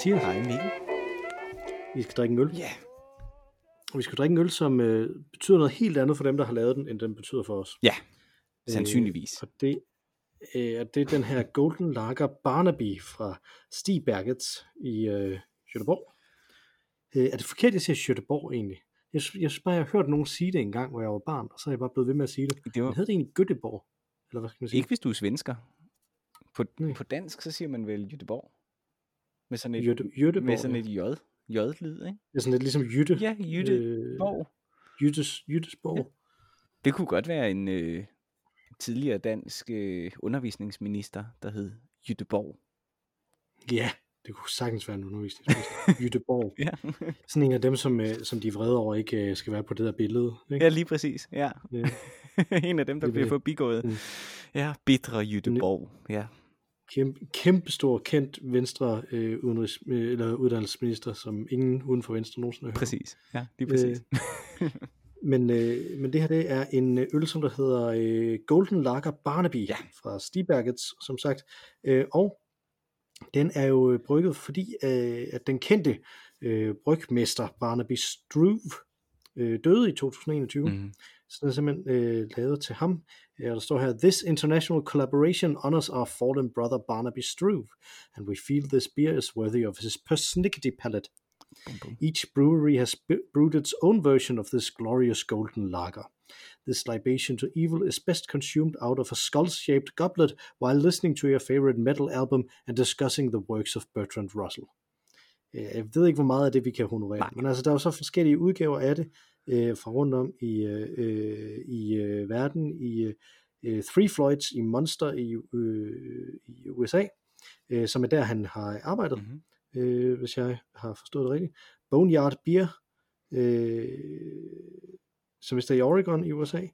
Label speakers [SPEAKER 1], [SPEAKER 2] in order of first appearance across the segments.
[SPEAKER 1] Mathias.
[SPEAKER 2] Hej Mikkel.
[SPEAKER 1] Vi skal drikke en øl.
[SPEAKER 2] Ja.
[SPEAKER 1] Og vi skal drikke en øl, som øh, betyder noget helt andet for dem, der har lavet den, end den betyder for os.
[SPEAKER 2] Ja, sandsynligvis.
[SPEAKER 1] Øh, og det, øh, det er den her Golden Lager Barnaby fra Stig Bergets i øh, Göteborg. Øh, er det forkert, at jeg siger Göteborg egentlig? Jeg, jeg synes bare, jeg har hørt nogen sige det engang, hvor jeg var barn, og så er jeg bare blevet ved med at sige det.
[SPEAKER 2] Det var
[SPEAKER 1] Men hed det egentlig Göteborg? Eller hvad skal man sige?
[SPEAKER 2] ikke, hvis du er svensker. På,
[SPEAKER 1] Nej.
[SPEAKER 2] på dansk, så siger man vel Jytteborg. Med sådan et,
[SPEAKER 1] Jytte, Jytteborg.
[SPEAKER 2] med sådan et J. J-lyd, ikke?
[SPEAKER 1] Det er sådan lidt ligesom Jytte.
[SPEAKER 2] Ja, Jytteborg.
[SPEAKER 1] Øh, Jyttes, Jyttesborg.
[SPEAKER 2] Ja. Det kunne godt være en øh, tidligere dansk øh, undervisningsminister, der hed Jytteborg.
[SPEAKER 1] Ja, det kunne sagtens være en undervisningsminister. Jytteborg.
[SPEAKER 2] Ja.
[SPEAKER 1] Sådan en af dem, som, øh, som de er vrede over, ikke øh, skal være på det der billede. Ikke?
[SPEAKER 2] ja, lige præcis. Ja.
[SPEAKER 1] Ja.
[SPEAKER 2] en af dem, der
[SPEAKER 1] Det er
[SPEAKER 2] bliver
[SPEAKER 1] det.
[SPEAKER 2] forbigået.
[SPEAKER 1] Mm.
[SPEAKER 2] Ja, bitre Jytteborg. Ja.
[SPEAKER 1] Kæmpe, kæmpe stor, kendt venstre øh, udenrigs, øh, eller uddannelsesminister, som ingen uden for venstre nogensinde har.
[SPEAKER 2] Præcis. Ja, lige præcis.
[SPEAKER 1] Men, øh, men det her det er en øh, øl, som der hedder øh, Golden Lager Barnaby
[SPEAKER 2] Ja.
[SPEAKER 1] fra Stibergets, som sagt. Øh, og den er jo øh, brygget, fordi øh, at den kendte øh, brygmester Barnaby Struve øh, døde i 2021. Mm. Så den er simpelthen øh, lavet til ham. Øh, Og der står her, This international collaboration honors our fallen brother Barnaby Struve, and we feel this beer is worthy of his persnickety palate. Each brewery has brewed its own version of this glorious golden lager. This libation to evil is best consumed out of a skull shaped goblet while listening to your favorite metal album and discussing the works of Bertrand Russell. Øh, Jeg ved ikke, hvor meget af det vi kan honorere,
[SPEAKER 2] Nej.
[SPEAKER 1] men altså, der er jo så forskellige udgaver af det øh, fra rundt om i, øh, øh, i øh, verden, i øh, Three Floyds i Monster i, øh, i USA, øh, som er der, han har arbejdet
[SPEAKER 2] Mhm.
[SPEAKER 1] øh, hvis jeg har forstået det rigtigt. Boneyard Beer, øh, som er i Oregon i USA.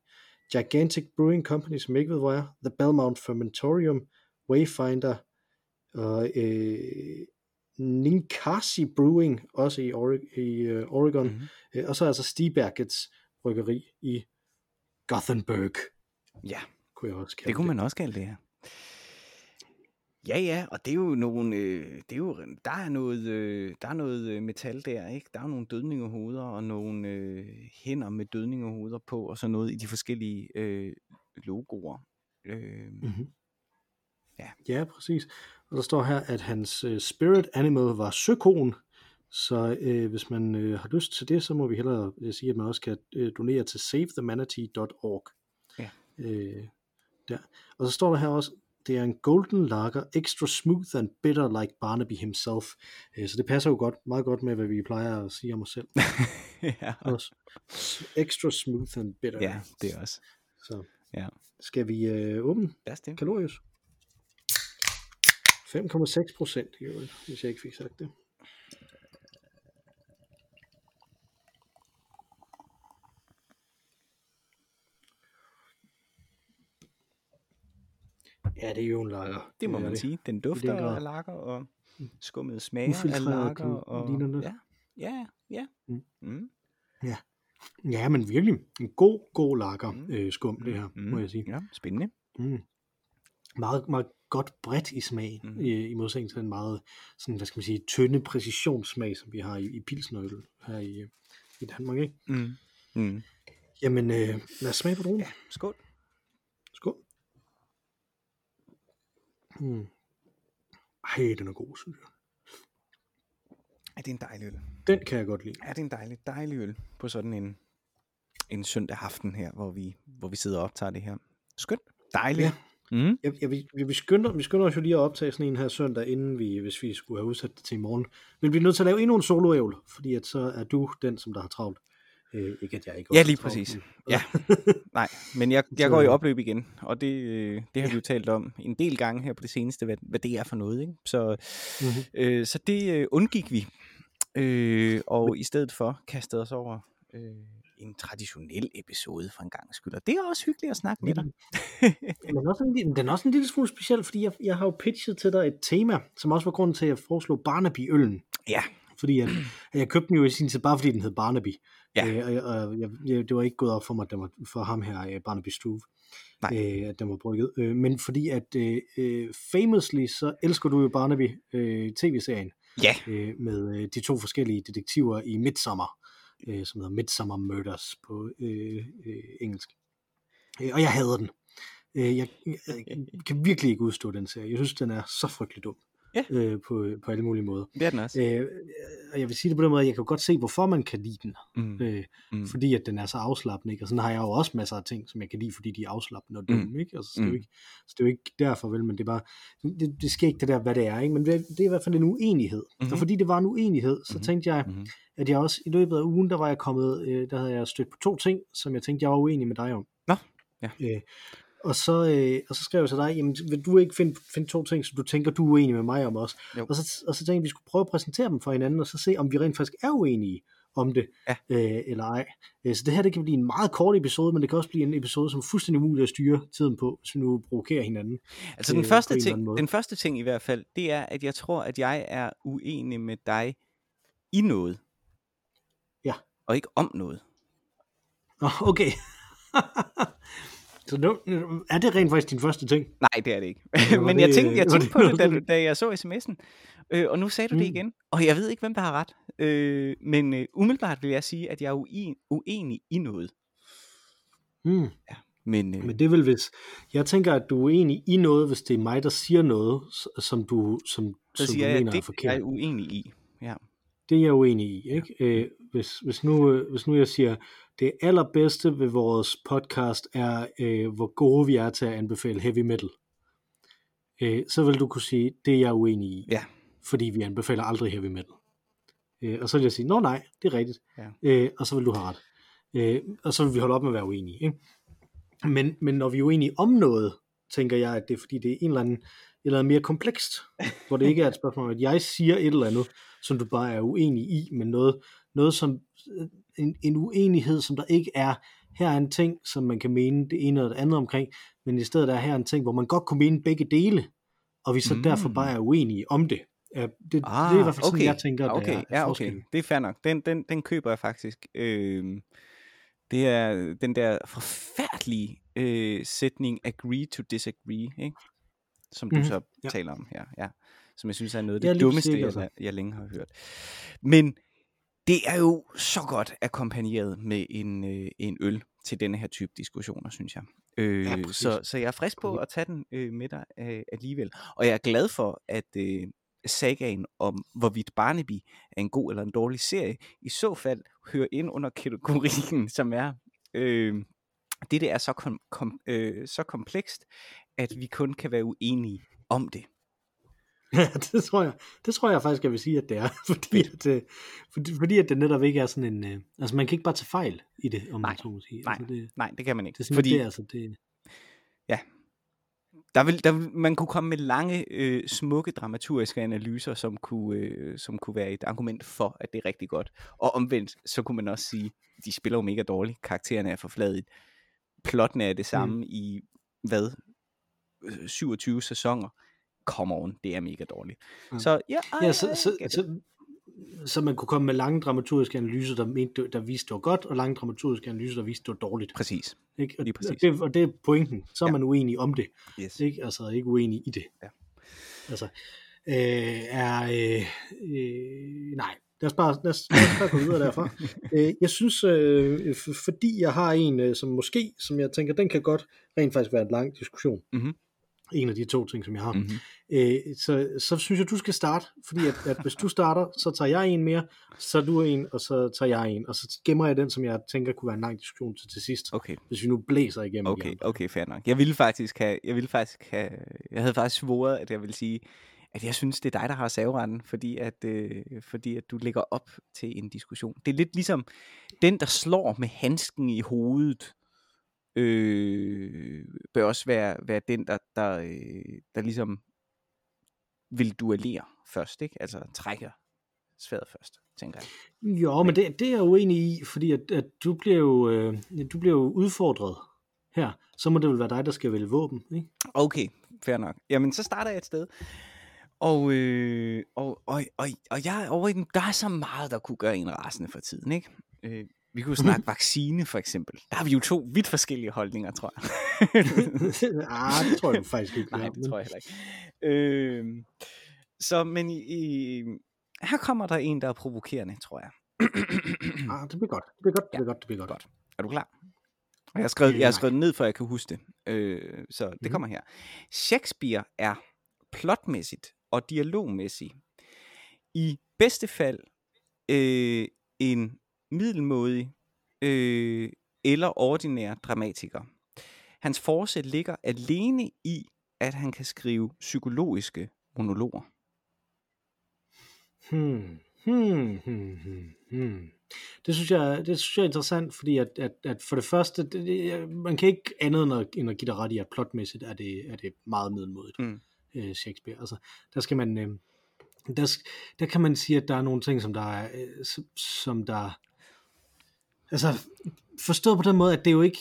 [SPEAKER 1] Gigantic Brewing Company, som jeg ikke ved, hvor er. The Belmont Fermentorium, Wayfinder, og øh, Ninkasi Brewing, også i, Ore- i uh, Oregon.
[SPEAKER 2] Mhm.
[SPEAKER 1] Øh, og så altså Stibergets bryggeri i Gothenburg,
[SPEAKER 2] Ja.
[SPEAKER 1] kunne jeg også kalde
[SPEAKER 2] Det kunne man også kalde det her. Ja, ja, og det er jo nogle, øh, det er jo, der er noget, øh, der er noget øh, metal der, ikke? Der er nogle dødningehoveder og nogle øh, hænder med dødningehoveder på, og så noget i de forskellige øh, logoer. Øh,
[SPEAKER 1] Mm-hmm.
[SPEAKER 2] Ja.
[SPEAKER 1] ja, præcis. Og der står her, at hans øh, spirit animal var søkoen, så øh, hvis man øh, har lyst til det, så må vi hellere øh, sige, at man også kan øh, donere til savethemanatee.org.
[SPEAKER 2] Ja.
[SPEAKER 1] Øh, der. Og så står der her også, det er en golden lager, extra smooth and bitter like Barnaby himself. Øh, så det passer jo godt, meget godt med, hvad vi plejer at sige om os selv.
[SPEAKER 2] ja,
[SPEAKER 1] Også. Extra smooth and bitter.
[SPEAKER 2] ja, det er også.
[SPEAKER 1] Så
[SPEAKER 2] Ja.
[SPEAKER 1] skal vi øh, åbne
[SPEAKER 2] Lad os det.
[SPEAKER 1] Kalorius. 5,6 procent i øvrigt, hvis jeg ikke fik sagt det. Ja, det er jo en lager.
[SPEAKER 2] Det må man sige. Den dufter af lager og skummet smager af lager. Og,
[SPEAKER 1] ligner det.
[SPEAKER 2] ja, ja, ja.
[SPEAKER 1] Mm.
[SPEAKER 2] Mm.
[SPEAKER 1] Ja, men virkelig. En god, god lager
[SPEAKER 2] Mm.
[SPEAKER 1] øh, skum, det her,
[SPEAKER 2] Mm.
[SPEAKER 1] må jeg sige.
[SPEAKER 2] Ja, spændende.
[SPEAKER 1] Mm. Meget, meget godt bredt i smagen,
[SPEAKER 2] Mm.
[SPEAKER 1] i, i modsætning til den meget, sådan, hvad skal man sige, tynde præcisionssmag, som vi har i, i pilsnerøl her i, øh, i Danmark, ikke?
[SPEAKER 2] Mm. Mm.
[SPEAKER 1] Jamen, øh, lad os smage på druen.
[SPEAKER 2] Ja, skål.
[SPEAKER 1] Skål. Mm. Ej, den er god, synes jeg.
[SPEAKER 2] Er det en dejlig øl?
[SPEAKER 1] Den kan jeg godt lide.
[SPEAKER 2] Er det en dejlig, dejlig øl på sådan en, en søndag aften her, hvor vi, hvor vi sidder og optager det her? Skønt. Dejligt.
[SPEAKER 1] Ja.
[SPEAKER 2] Mm.
[SPEAKER 1] Jeg, jeg, vi, vi, skynder, vi skynder os jo lige at optage sådan en her søndag, inden vi, hvis vi skulle have udsat det til i morgen. Men vi er nødt til at lave endnu en soloævl, fordi at så er du den, som der har travlt. Øh, ikke at jeg ikke
[SPEAKER 2] Ja, lige
[SPEAKER 1] travlt,
[SPEAKER 2] præcis.
[SPEAKER 1] men-
[SPEAKER 2] Ja, nej, men jeg, jeg går i opløb igen, og det, øh, det har vi jo talt om en del gange her på det seneste, hvad, hvad det er for noget. Ikke? Så,
[SPEAKER 1] Mhm.
[SPEAKER 2] øh, så det øh, undgik vi, øh, og i stedet for kastede os over øh, en traditionel episode for en gang skyld. Og det er også hyggeligt at snakke med dig.
[SPEAKER 1] Men også en, den er også en lille smule speciel, fordi jeg, jeg har jo pitchet til dig et tema, som også var grunden til, at jeg foreslog Barnaby-øllen.
[SPEAKER 2] Ja,
[SPEAKER 1] Fordi at, at jeg købte den jo i sin tid, bare fordi den hed Barnaby.
[SPEAKER 2] Ja.
[SPEAKER 1] Øh, og jeg, og jeg, jeg, det var ikke gået op for mig, at den var for ham her, øh, Barnaby Struve,
[SPEAKER 2] Nej.
[SPEAKER 1] øh, at den var brygget. Øh, men fordi at øh, øh, famously, så elsker du jo Barnaby øh, tv-serien.
[SPEAKER 2] Ja.
[SPEAKER 1] øh, med øh, de to forskellige detektiver i Midsommer, øh, som hedder Midsummer Murders på øh, øh, engelsk. Øh, og jeg hader den. Øh, jeg, jeg kan virkelig ikke udstå den serie. Jeg synes, den er så frygtelig dum.
[SPEAKER 2] Ja.
[SPEAKER 1] Øh, på, på alle mulige måder.
[SPEAKER 2] Det er den også.
[SPEAKER 1] Øh, og jeg vil sige det på den måde, at jeg kan godt se, hvorfor man kan lide den.
[SPEAKER 2] Mm.
[SPEAKER 1] Øh,
[SPEAKER 2] Mm.
[SPEAKER 1] fordi at den er så afslappende, ikke? Og sådan har jeg jo også masser af ting, som jeg kan lide, fordi de er afslappende og dumme,
[SPEAKER 2] Mm.
[SPEAKER 1] ikke? Altså, så, det er jo
[SPEAKER 2] Mm.
[SPEAKER 1] ikke, så det er jo ikke derfor, vel, men det er bare, det, det sker ikke det der, hvad det er, ikke? Men det, det er i hvert fald en uenighed.
[SPEAKER 2] Mhm.
[SPEAKER 1] Og fordi det var en uenighed, så
[SPEAKER 2] Mhm.
[SPEAKER 1] tænkte jeg,
[SPEAKER 2] Mhm.
[SPEAKER 1] at jeg også i løbet af ugen, der var jeg kommet, øh, der havde jeg stødt på to ting, som jeg tænkte, jeg var uenig med dig om.
[SPEAKER 2] Nå, ja.
[SPEAKER 1] Øh, og så, øh, og så skrev jeg til dig, jamen vil du ikke finde, finde to ting, som du tænker, du er uenig med mig om også?
[SPEAKER 2] Jo.
[SPEAKER 1] Og så, og så tænkte jeg, at vi skulle prøve at præsentere dem for hinanden, og så se, om vi rent faktisk er uenige om det,
[SPEAKER 2] Ja.
[SPEAKER 1] øh, eller ej. Øh, Så det her, det kan blive en meget kort episode, men det kan også blive en episode, som er fuldstændig umulig at styre tiden på, hvis vi nu provokerer hinanden.
[SPEAKER 2] Altså den
[SPEAKER 1] øh,
[SPEAKER 2] første, ting, den første ting i hvert fald, det er, at jeg tror, at jeg er uenig med dig i noget.
[SPEAKER 1] Ja.
[SPEAKER 2] Og ikke om noget.
[SPEAKER 1] Okay. så nu, er det rent faktisk din første ting?
[SPEAKER 2] Nej, det er det ikke. Men jeg
[SPEAKER 1] det,
[SPEAKER 2] tænkte, jeg tænkte
[SPEAKER 1] det
[SPEAKER 2] på det, da, da jeg så sms'en. Øh, og nu sagde du det
[SPEAKER 1] Mm.
[SPEAKER 2] igen. Og jeg ved ikke, hvem der har ret. Øh, men øh, umiddelbart vil jeg sige, at jeg er uen, uenig i noget.
[SPEAKER 1] Hmm.
[SPEAKER 2] Men, øh,
[SPEAKER 1] Men det er vel hvis, jeg tænker, at du er enig i noget, hvis det er mig, der siger noget, som du, som,
[SPEAKER 2] så
[SPEAKER 1] som
[SPEAKER 2] siger
[SPEAKER 1] du
[SPEAKER 2] jeg,
[SPEAKER 1] mener
[SPEAKER 2] at
[SPEAKER 1] er
[SPEAKER 2] det
[SPEAKER 1] forkert.
[SPEAKER 2] er jeg uenig i. Ja.
[SPEAKER 1] Det er jeg uenig i. Ikke? Øh, hvis, hvis, nu, øh, hvis nu jeg siger, det allerbedste ved vores podcast er, øh, hvor gode vi er til at anbefale heavy metal, øh, så vil du kunne sige, det er jeg uenig i.
[SPEAKER 2] Ja.
[SPEAKER 1] Fordi vi anbefaler aldrig heavy metal. Øh, og så vil jeg sige, nå nej, det er rigtigt.
[SPEAKER 2] Ja.
[SPEAKER 1] Øh, og så vil du have ret. Øh, og så vil vi holde op med at være uenige. Ikke? Men, men når vi er uenige om noget, tænker jeg, at det er fordi, det er en eller anden, eller andet mere komplekst, hvor det ikke er et spørgsmål om, at jeg siger et eller andet, som du bare er uenig i, men noget, noget som en, en uenighed, som der ikke er, her er en ting, som man kan mene det ene eller det andet omkring, men i stedet er her en ting, hvor man godt kunne mene begge dele, og vi så
[SPEAKER 2] Mm.
[SPEAKER 1] mm. derfor bare er uenige om det. Ja, det, ah, det er i hvert fald sådan, jeg tænker,
[SPEAKER 2] okay.
[SPEAKER 1] det er,
[SPEAKER 2] ja, okay. Det er fair nok. Den, den, den køber jeg faktisk. Øh, det er den der forfærdelige øh, sætning, agree to disagree, ikke? som du
[SPEAKER 1] Mhm,
[SPEAKER 2] så
[SPEAKER 1] ja.
[SPEAKER 2] taler om her. Ja. Som jeg synes er noget af det dummeste, jeg,
[SPEAKER 1] altså.
[SPEAKER 2] jeg længe har hørt. Men det er jo så godt akkompagneret med en, øh, en øl til denne her type diskussioner, synes jeg. Øh,
[SPEAKER 1] Ja, præcis.
[SPEAKER 2] så, så jeg er frisk på at tage den øh, med dig øh, alligevel. Og jeg er glad for, at øh, sagaen om, hvorvidt Barnaby er en god eller en dårlig serie, i så fald hører ind under kategorien, som er, øh, det, det er så, kom, kom, øh, så komplekst, at vi kun kan være uenige om det.
[SPEAKER 1] Ja, det tror jeg, det tror jeg faktisk, jeg vil sige, at det er, fordi, at, øh, fordi, fordi at det netop ikke er sådan en, øh, altså man kan ikke bare tage fejl i det, om
[SPEAKER 2] Nej,
[SPEAKER 1] man så må sige.
[SPEAKER 2] nej,
[SPEAKER 1] altså, det,
[SPEAKER 2] Nej, det kan man ikke.
[SPEAKER 1] det er
[SPEAKER 2] fordi
[SPEAKER 1] det, er, altså, det,
[SPEAKER 2] der vil, der vil, man kunne komme med lange, øh, smukke dramaturgiske analyser, som kunne, øh, som kunne være et argument for, at det er rigtig godt. Og omvendt, så kunne man også sige, de spiller jo mega dårligt, karaktererne er forfladet, plotten er det samme mm. i, hvad, øh, 27 sæsoner. Come on, det er mega dårligt.
[SPEAKER 1] Ja.
[SPEAKER 2] Så ja,
[SPEAKER 1] ja,
[SPEAKER 2] I-
[SPEAKER 1] så, så, så, så man kunne komme med lange dramaturgiske analyser, der, mente, der viste, det var godt, og lange dramaturgiske analyser, der viste, det var dårligt.
[SPEAKER 2] Præcis.
[SPEAKER 1] Ikke? Og,
[SPEAKER 2] Lige præcis.
[SPEAKER 1] Og det, og det er pointen. Så er
[SPEAKER 2] Ja.
[SPEAKER 1] man uenig om det.
[SPEAKER 2] Yes.
[SPEAKER 1] Ikke? Altså ikke uenig i det.
[SPEAKER 2] Ja.
[SPEAKER 1] Altså, øh, er, øh, øh, nej, lad os bare, lad os, lad os bare gå videre derfra. øh, jeg synes, øh, f- fordi jeg har en, øh, som måske, som jeg tænker, den kan godt rent faktisk være en lang diskussion.
[SPEAKER 2] Mhm.
[SPEAKER 1] En af de to ting, som jeg har.
[SPEAKER 2] Mm-hmm.
[SPEAKER 1] Øh, så, så synes jeg, du skal starte, fordi at, at hvis du starter, så tager jeg en mere, så du en, og så tager jeg en, og så gemmer jeg den, som jeg tænker kunne være en lang diskussion til, til sidst,
[SPEAKER 2] Okay.
[SPEAKER 1] hvis vi nu blæser igennem
[SPEAKER 2] Okay,
[SPEAKER 1] igen.
[SPEAKER 2] okay, fair nok. Jeg ville faktisk have, jeg ville faktisk have, jeg havde faktisk svoret, at jeg ville sige, at jeg synes, det er dig, der har saveretten, fordi at, øh, fordi at du lægger op til en diskussion. Det er lidt ligesom den, der slår med handsken i hovedet, øh, bør også være, være den, der, der, øh, der ligesom vil duellere først, ikke? Altså trækker sværet først, tænker jeg.
[SPEAKER 1] Jo, men det, det er jeg uenig i, fordi at, at du, bliver jo, øh, du bliver jo udfordret her. Så må det vel være dig, der skal vælge våben, ikke?
[SPEAKER 2] Okay, fair nok. Jamen, så starter jeg et sted. Og, øh, og, og, og, og jeg er over i den, der er så meget, der kunne gøre en rasende for tiden, ikke? Øh, vi kunne snakke vaccine, for eksempel. Der har vi jo to vidt forskellige holdninger, tror jeg.
[SPEAKER 1] ah, det tror jeg faktisk ikke.
[SPEAKER 2] Nej, det tror jeg heller ikke. Øh, så, men i, her kommer der en, der er provokerende, tror jeg.
[SPEAKER 1] ah, det bliver godt. Det bliver godt. Det bliver godt. Det bliver godt.
[SPEAKER 2] godt. Er du klar? Jeg har skrevet,
[SPEAKER 1] Øh,
[SPEAKER 2] jeg har skrevet ned, for jeg kan huske det. Øh, så det
[SPEAKER 1] Mhm.
[SPEAKER 2] kommer her. Shakespeare er plotmæssigt og dialogmæssigt i bedste fald øh, en middelmådig øh, eller ordinær dramatiker. Hans force ligger alene i, at han kan skrive psykologiske monologer.
[SPEAKER 1] Hmm. Hmm, hmm, hmm, hmm. Det synes jeg, det synes jeg er interessant, fordi at, at, at for det første, det, det, man kan ikke andet end at, end at give dig ret i, at plotmæssigt er det, er det meget middelmodigt,
[SPEAKER 2] Mm.
[SPEAKER 1] øh, Shakespeare. Altså, der skal man, øh, der, der kan man sige, at der er nogle ting, som der er, øh, som der, altså, forstået på den måde, at det er jo ikke,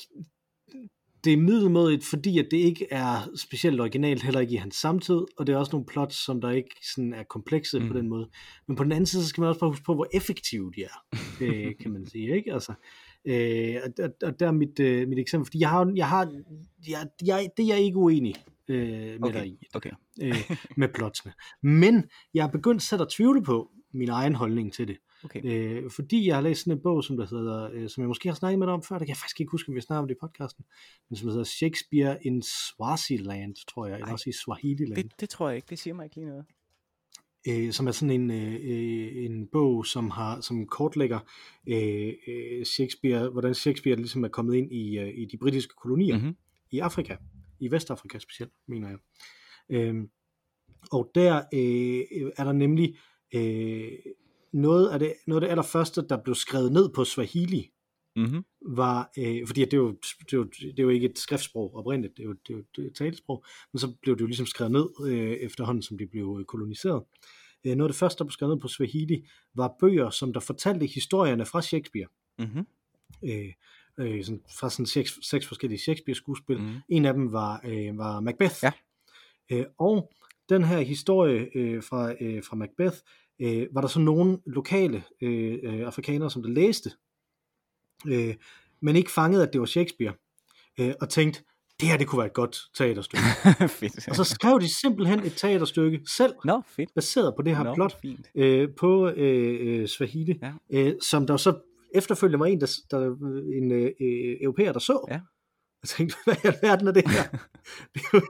[SPEAKER 1] det er middelmådigt, fordi at det ikke er specielt originalt, heller ikke i hans samtid, og det er også nogle plots, som der ikke sådan er komplekse mm. på den måde. Men på den anden side, så skal man også bare huske på, hvor effektive de er, øh, kan man sige, ikke? Altså, øh, og, og, og der er mit, øh, mit eksempel, fordi jeg har, jeg har, jeg, jeg, det er jeg ikke uenig øh, med
[SPEAKER 2] Okay,
[SPEAKER 1] dig i,
[SPEAKER 2] okay.
[SPEAKER 1] øh, med plotsene. Men jeg er begyndt selv at tvivle på min egen holdning til det.
[SPEAKER 2] Okay.
[SPEAKER 1] Øh, fordi jeg har læst sådan en bog, som der hedder, øh, som jeg måske har snakket med dig om før, det kan jeg faktisk ikke huske, om vi snakker om det i podcasten, men som hedder Shakespeare in Swaziland, tror jeg, eller også i Swahili-land,
[SPEAKER 2] Det, det tror jeg ikke. Det siger mig ikke lige noget.
[SPEAKER 1] øh, som er sådan en, øh, øh, en bog, som har som kortlægger øh, øh, Shakespeare, hvordan Shakespeare ligesom er kommet ind i, øh, i de britiske kolonier
[SPEAKER 2] Mm-hmm.
[SPEAKER 1] i Afrika, i Vestafrika specielt, mener jeg. Øhm, og der øh, er der nemlig øh, noget, af det, noget af det allerførste, der blev skrevet ned på Swahili,
[SPEAKER 2] Mm-hmm.
[SPEAKER 1] var, øh, fordi det, er jo, det, er jo, det er jo ikke et skriftsprog oprindeligt, det er jo, det er jo det er et talesprog, men så blev det jo ligesom skrevet ned øh, efterhånden, som de blev øh, koloniseret. Øh, noget af det første, der blev skrevet ned på Swahili, var bøger, som der fortalte historierne fra Shakespeare.
[SPEAKER 2] Mm-hmm.
[SPEAKER 1] Øh, øh, sådan, fra sådan seks, seks forskellige Shakespeare-skuespil.
[SPEAKER 2] Mm.
[SPEAKER 1] En af dem var, øh, var Macbeth.
[SPEAKER 2] Ja.
[SPEAKER 1] Øh, og den her historie øh, fra, øh, fra Macbeth, øh, var der så nogle lokale øh, øh, afrikanere, som der læste, øh, men ikke fangede, at det var Shakespeare, øh, og tænkte, det her det kunne være et godt teaterstykke.
[SPEAKER 2] fedt.
[SPEAKER 1] og så skrev de simpelthen et teaterstykke selv,
[SPEAKER 2] Nå, fedt.
[SPEAKER 1] baseret på det her
[SPEAKER 2] Nå,
[SPEAKER 1] plot,
[SPEAKER 2] fint.
[SPEAKER 1] øh, på øh, øh, Swahili,
[SPEAKER 2] Ja.
[SPEAKER 1] øh, som der så efterfølgende var en, der, der en øh, øh, europæer, der så.
[SPEAKER 2] Ja.
[SPEAKER 1] Jeg tænkte, hvad i alverden er det her? det, er jo,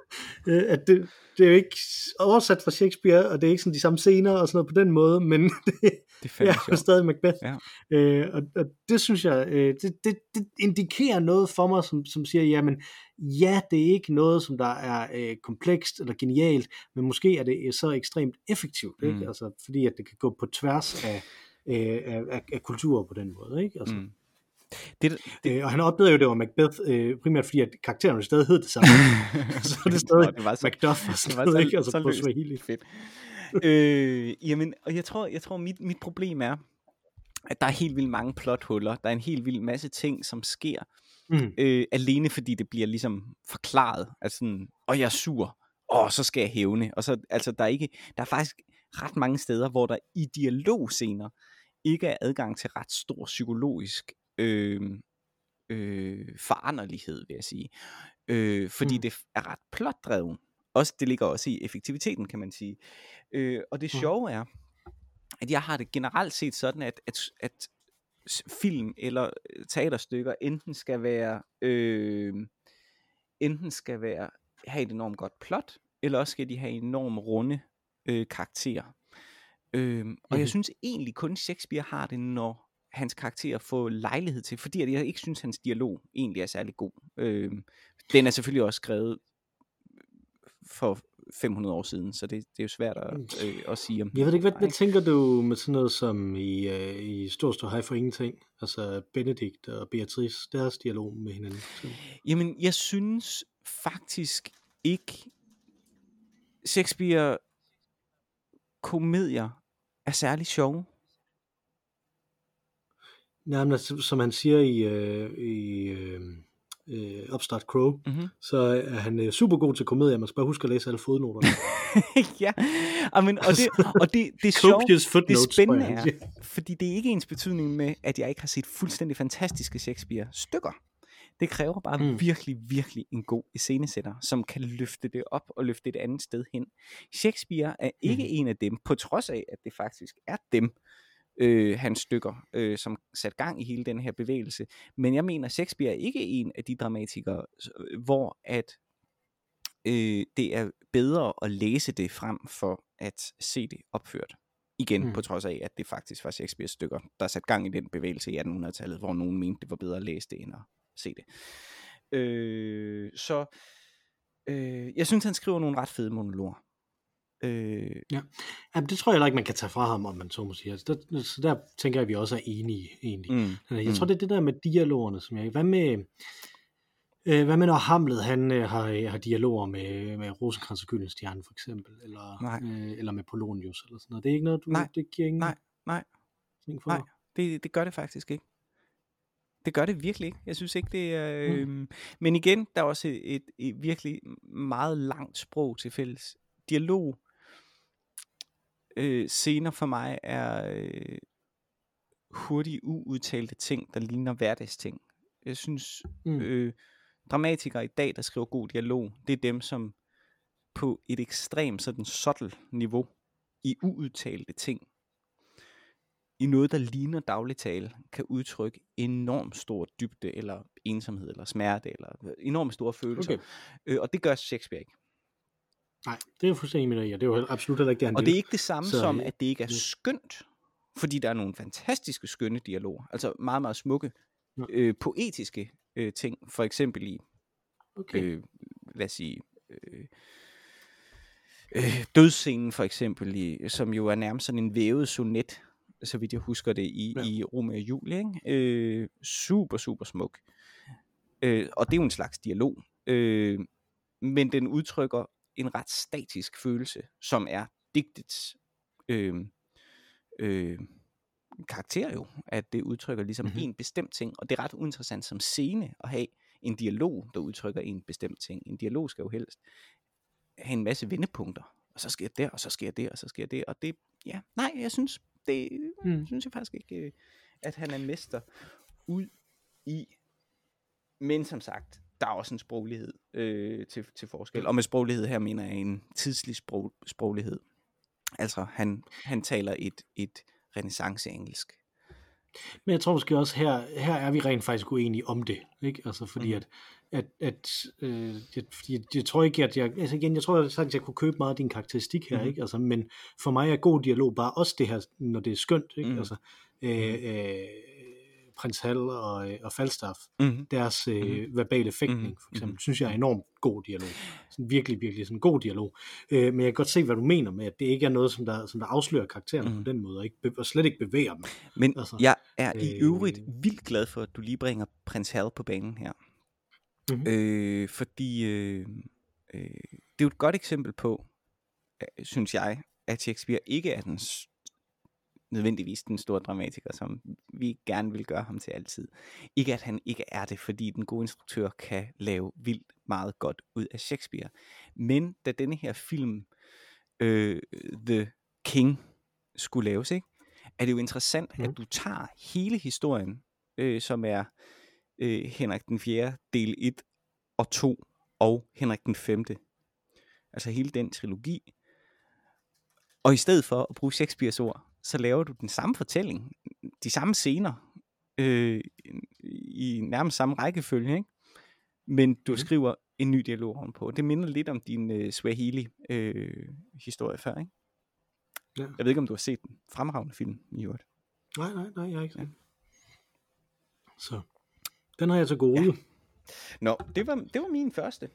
[SPEAKER 1] øh, at det, det er jo ikke oversat fra Shakespeare, og det er ikke sådan de samme scener og sådan noget på den måde, men det,
[SPEAKER 2] Det er
[SPEAKER 1] er jo stadig Macbeth.
[SPEAKER 2] Ja.
[SPEAKER 1] Øh, og, og det synes jeg, øh, det, det, det indikerer noget for mig, som, som siger, jamen, ja, det er ikke noget, som der er øh, komplekst eller genialt, men måske er det så ekstremt effektivt, ikke?
[SPEAKER 2] Mm.
[SPEAKER 1] Altså, fordi at det kan gå på tværs af, øh, af, af, af kulturer på den måde. Ikke? Altså,
[SPEAKER 2] Mm. Det, det,
[SPEAKER 1] øh, og han opdagede jo, at det var Macbeth, øh, primært fordi, at karakteren stadig hed det samme. så er det stadig
[SPEAKER 2] Nå, det var så-
[SPEAKER 1] Macduff og
[SPEAKER 2] det
[SPEAKER 1] sådan noget,
[SPEAKER 2] så,
[SPEAKER 1] ikke? Altså
[SPEAKER 2] så
[SPEAKER 1] på. Swahili.
[SPEAKER 2] Fedt. øh, jamen, og jeg tror, jeg tror mit, mit problem er, at der er helt vildt mange plothuller. Der er en helt vild masse ting, som sker,
[SPEAKER 1] Mm.
[SPEAKER 2] øh, alene fordi det bliver ligesom forklaret. Altså sådan, og jeg er sur, og så skal jeg hævne. Og så, altså, der er, ikke, der er faktisk ret mange steder, hvor der i dialogscener ikke er adgang til ret stor psykologisk øh, øh, foranderlighed, vil jeg sige. Øh, fordi
[SPEAKER 1] Mm.
[SPEAKER 2] mm. det er ret plotdrevet. Også, det ligger også i effektiviteten, kan man sige. Øh, og det
[SPEAKER 1] Mm.
[SPEAKER 2] sjove er, at jeg har det generelt set sådan, at, at, at film eller øh, teaterstykker enten skal være øh, enten skal være have et enormt godt plot, eller også skal de have enormt runde øh, karakterer. Øh, og jeg
[SPEAKER 1] Mhm.
[SPEAKER 2] synes egentlig kun Shakespeare har det, når hans karakterer får lejlighed til, fordi jeg ikke synes, hans dialog egentlig er særlig god. Øh, den er selvfølgelig også skrevet for 500 år siden, så det, det er jo svært at, øh, at sige om.
[SPEAKER 1] Jeg ved ikke, hvad, hvad tænker du med sådan noget som i, øh, i Stor Stor Hej for Ingenting? Altså Benedikt og Beatrice, deres dialog med hinanden.
[SPEAKER 2] Jamen, jeg synes faktisk ikke, Shakespeare komedier er særlig sjove.
[SPEAKER 1] Altså, som han siger i, øh, i øh, øh, Upstart Crow,
[SPEAKER 2] Mm-hmm.
[SPEAKER 1] så er han øh, super god til komedier. Man skal bare huske at læse alle fodnoterne.
[SPEAKER 2] ja, Amen, og det, og det, det er sjovt, det spændende er, fordi det er ikke ens betydning med, at jeg ikke har set fuldstændig fantastiske Shakespeare-stykker. Det kræver bare mm. virkelig, virkelig en god iscenesætter, som kan løfte det op og løfte et andet sted hen. Shakespeare er ikke mm. en af dem, på trods af, at det faktisk er dem, øh, hans stykker, øh, som sat gang i hele den her bevægelse. Men jeg mener, Shakespeare er ikke en af de dramatikere, hvor at øh, det er bedre at læse det frem for at se det opført. Igen, mm. på trods af, at det faktisk var Shakespeares stykker, der satte gang i den bevægelse i 1800-tallet, hvor nogen mente, det var bedre at læse det, end at se det. Øh, så øh, jeg synes, han skriver nogle ret fede monologer.
[SPEAKER 1] Øh, ja. Jamen, det tror jeg heller ikke, man kan tage fra ham, om man så må sige. Altså, der, så der tænker jeg, at vi også er enige egentlig. Mm. Jeg tror, mm. det er det der med dialogerne, som jeg... Hvad med... Øh, hvad med når Hamlet han øh, har, har dialoger med, med Rosenkrantz og Gyldenstjerne for eksempel, eller, øh, eller med Polonius eller sådan noget. Det er ikke noget, du,
[SPEAKER 2] nej,
[SPEAKER 1] det giver ingen...
[SPEAKER 2] Nej, nej, nej, det, det gør det faktisk ikke. Det gør det virkelig ikke. Jeg synes ikke, det er... Øh, mm. Men igen, der er også et, et, et virkelig meget langt sprog til fælles. Dialog øh, scener for mig er øh, hurtigt uudtalte ting, der ligner hverdagsting. Jeg synes, mm. øh, dramatikere i dag, der skriver god dialog, det er dem, som på et ekstremt sådan subtle niveau, i uudtalte ting, i noget, der ligner dagligtale, kan udtrykke enormt stor dybde, eller ensomhed, eller smerte, eller enormt store følelser. Okay. Øh, og det gør Shakespeare ikke.
[SPEAKER 1] Nej, det er jo fuldstændig med ja. Det er jo absolut heller ikke det, han
[SPEAKER 2] Og det er ikke det samme så, som, at det ikke er skønt, fordi der er nogle fantastiske, skønne dialoger. Altså meget, meget smukke, ja. øh, poetiske øh, ting. For eksempel i, okay. øh, lad os sige, øh, øh, dødsscenen for eksempel, i, som jo er nærmest sådan en vævet sonet, så vidt jeg husker det, i, ja. i Romeo og Julie. Ikke? Øh, super, super smuk. Øh, og det er jo en slags dialog. Øh, men den udtrykker en ret statisk følelse, som er digtets øh, øh, karakter jo, at det udtrykker ligesom mm-hmm. en bestemt ting, og det er ret uinteressant som scene at have en dialog, der udtrykker en bestemt ting. En dialog skal jo helst have en masse vendepunkter, og så sker det, og så sker det, og så sker det, og det, ja, nej, jeg synes, det mm. synes jeg faktisk ikke, øh, at han er mester ud i, men som sagt, der er også en sproglighed øh, til, til forskel. Og med sproglighed her mener jeg en tidslig sprog, sproglighed. Altså han, han taler et, et renaissance engelsk.
[SPEAKER 1] Men jeg tror måske også her, her er vi rent faktisk uenige om det, ikke? Altså fordi mm. at, at, at øh, jeg, jeg, jeg, tror ikke, at jeg, altså igen, jeg tror at jeg kunne købe meget af din karakteristik her, mm. ikke? Altså, men for mig er god dialog bare også det her, når det er skønt, ikke? Mm. Altså, øh, øh, prins Hal og, øh, og Falstaff, mm-hmm. deres øh, mm-hmm. verbale fægtning, mm-hmm. for eksempel, mm-hmm. synes jeg er enormt god dialog. Sådan virkelig, virkelig sådan god dialog. Øh, men jeg kan godt se, hvad du mener med, at det ikke er noget, som der, som der afslører karakteren mm-hmm. på den måde, og, ikke, og slet ikke bevæger dem.
[SPEAKER 2] Men altså, jeg er øh, i øvrigt vildt glad for, at du lige bringer prins Hal på banen her. Mm-hmm. Øh, fordi øh, øh, det er jo et godt eksempel på, øh, synes jeg, at Shakespeare ikke er den nødvendigvis den store dramatiker, som vi gerne vil gøre ham til altid. Ikke at han ikke er det, fordi den gode instruktør kan lave vildt meget godt ud af Shakespeare. Men da denne her film, øh, The King, skulle laves, ikke? er det jo interessant, mm. at du tager hele historien, øh, som er øh, Henrik den 4. del 1 og 2, og Henrik den 5. Altså hele den trilogi, og i stedet for at bruge Shakespeares ord, så laver du den samme fortælling, de samme scener, øh, i nærmest samme rækkefølge, ikke? men du mm. skriver en ny dialog på. Det minder lidt om din øh, Swahili-historie øh, før, ikke? Ja. Jeg ved ikke, om du har set den fremragende film i øvrigt.
[SPEAKER 1] Nej, nej, nej, jeg har ikke set ja. Så, den har jeg så gode. Ja.
[SPEAKER 2] Nå, det var, det var min første.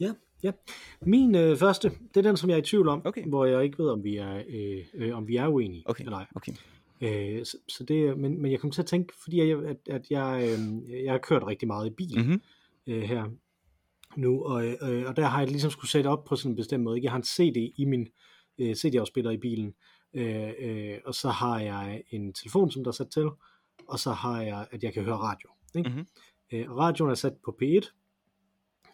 [SPEAKER 1] Ja, ja. Min øh, første, det er den, som jeg er i tvivl om, okay. hvor jeg ikke ved, om vi er, øh, øh, om vi er uenige
[SPEAKER 2] okay. eller ej. Okay.
[SPEAKER 1] Øh, så, så det, men, men jeg kom til at tænke, fordi jeg, at, at jeg, øh, jeg har kørt rigtig meget i bil mm-hmm. øh, her nu, og, øh, og der har jeg ligesom skulle sætte op på sådan en bestemt måde. Jeg har en CD i min øh, CD-afspiller i bilen, øh, øh, og så har jeg en telefon, som der er sat til, og så har jeg, at jeg kan høre radio. Ikke? Mm-hmm. Øh, radioen er sat på P1,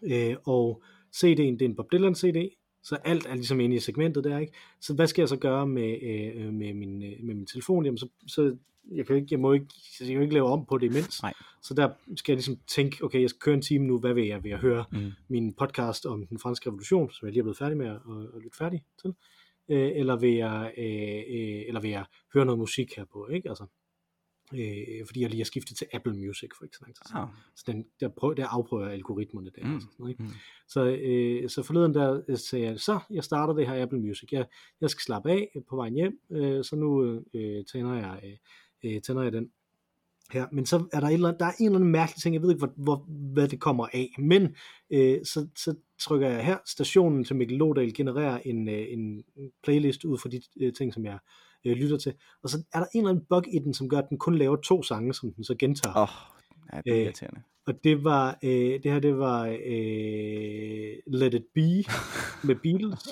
[SPEAKER 1] øh, og CD'en, det er en Bob Dylan CD, Så alt er ligesom inde i segmentet der, ikke? Så hvad skal jeg så gøre med, øh, med, min, øh, med min telefon? Jamen, så, så jeg kan ikke, jeg må ikke, jeg kan ikke lave om på det imens.
[SPEAKER 2] Nej.
[SPEAKER 1] Så der skal jeg ligesom tænke, okay, jeg skal køre en time nu, hvad vil jeg? Vil jeg høre
[SPEAKER 2] Mm.
[SPEAKER 1] min podcast om den franske revolution, som jeg lige er blevet færdig med at, at, at lytte færdig til? Øh, eller, vil jeg, øh, øh, eller vil jeg høre noget musik her på, ikke? Altså, øh, fordi jeg lige har skiftet til Apple Music for ikke så lang tid siden.
[SPEAKER 2] Ah.
[SPEAKER 1] Så den, der, prøver, der afprøver jeg algoritmerne der.
[SPEAKER 2] Mm.
[SPEAKER 1] Altså, sådan noget, ikke?
[SPEAKER 2] Mm.
[SPEAKER 1] Så, øh, så forleden der øh, sagde jeg, så jeg starter det her Apple Music. Jeg, jeg skal slappe af på vejen hjem, øh, så nu øh, tænder, jeg, øh, øh, tænder jeg den her. Men så er der, et eller andet, der er en eller anden mærkelig ting, jeg ved ikke, hvor, hvor, hvad det kommer af. Men øh, så, så trykker jeg her, stationen til Mikkel Lodal genererer en, øh, en playlist ud fra de øh, ting, som jeg øh, lytter til. Og så er der en eller anden bug i den, som gør, at den kun laver to sange, som den så gentager.
[SPEAKER 2] Åh, oh, ja, det er
[SPEAKER 1] Øh,
[SPEAKER 2] irriterende.
[SPEAKER 1] Og det var, øh, det her, det var øh, Let It Be med Beatles,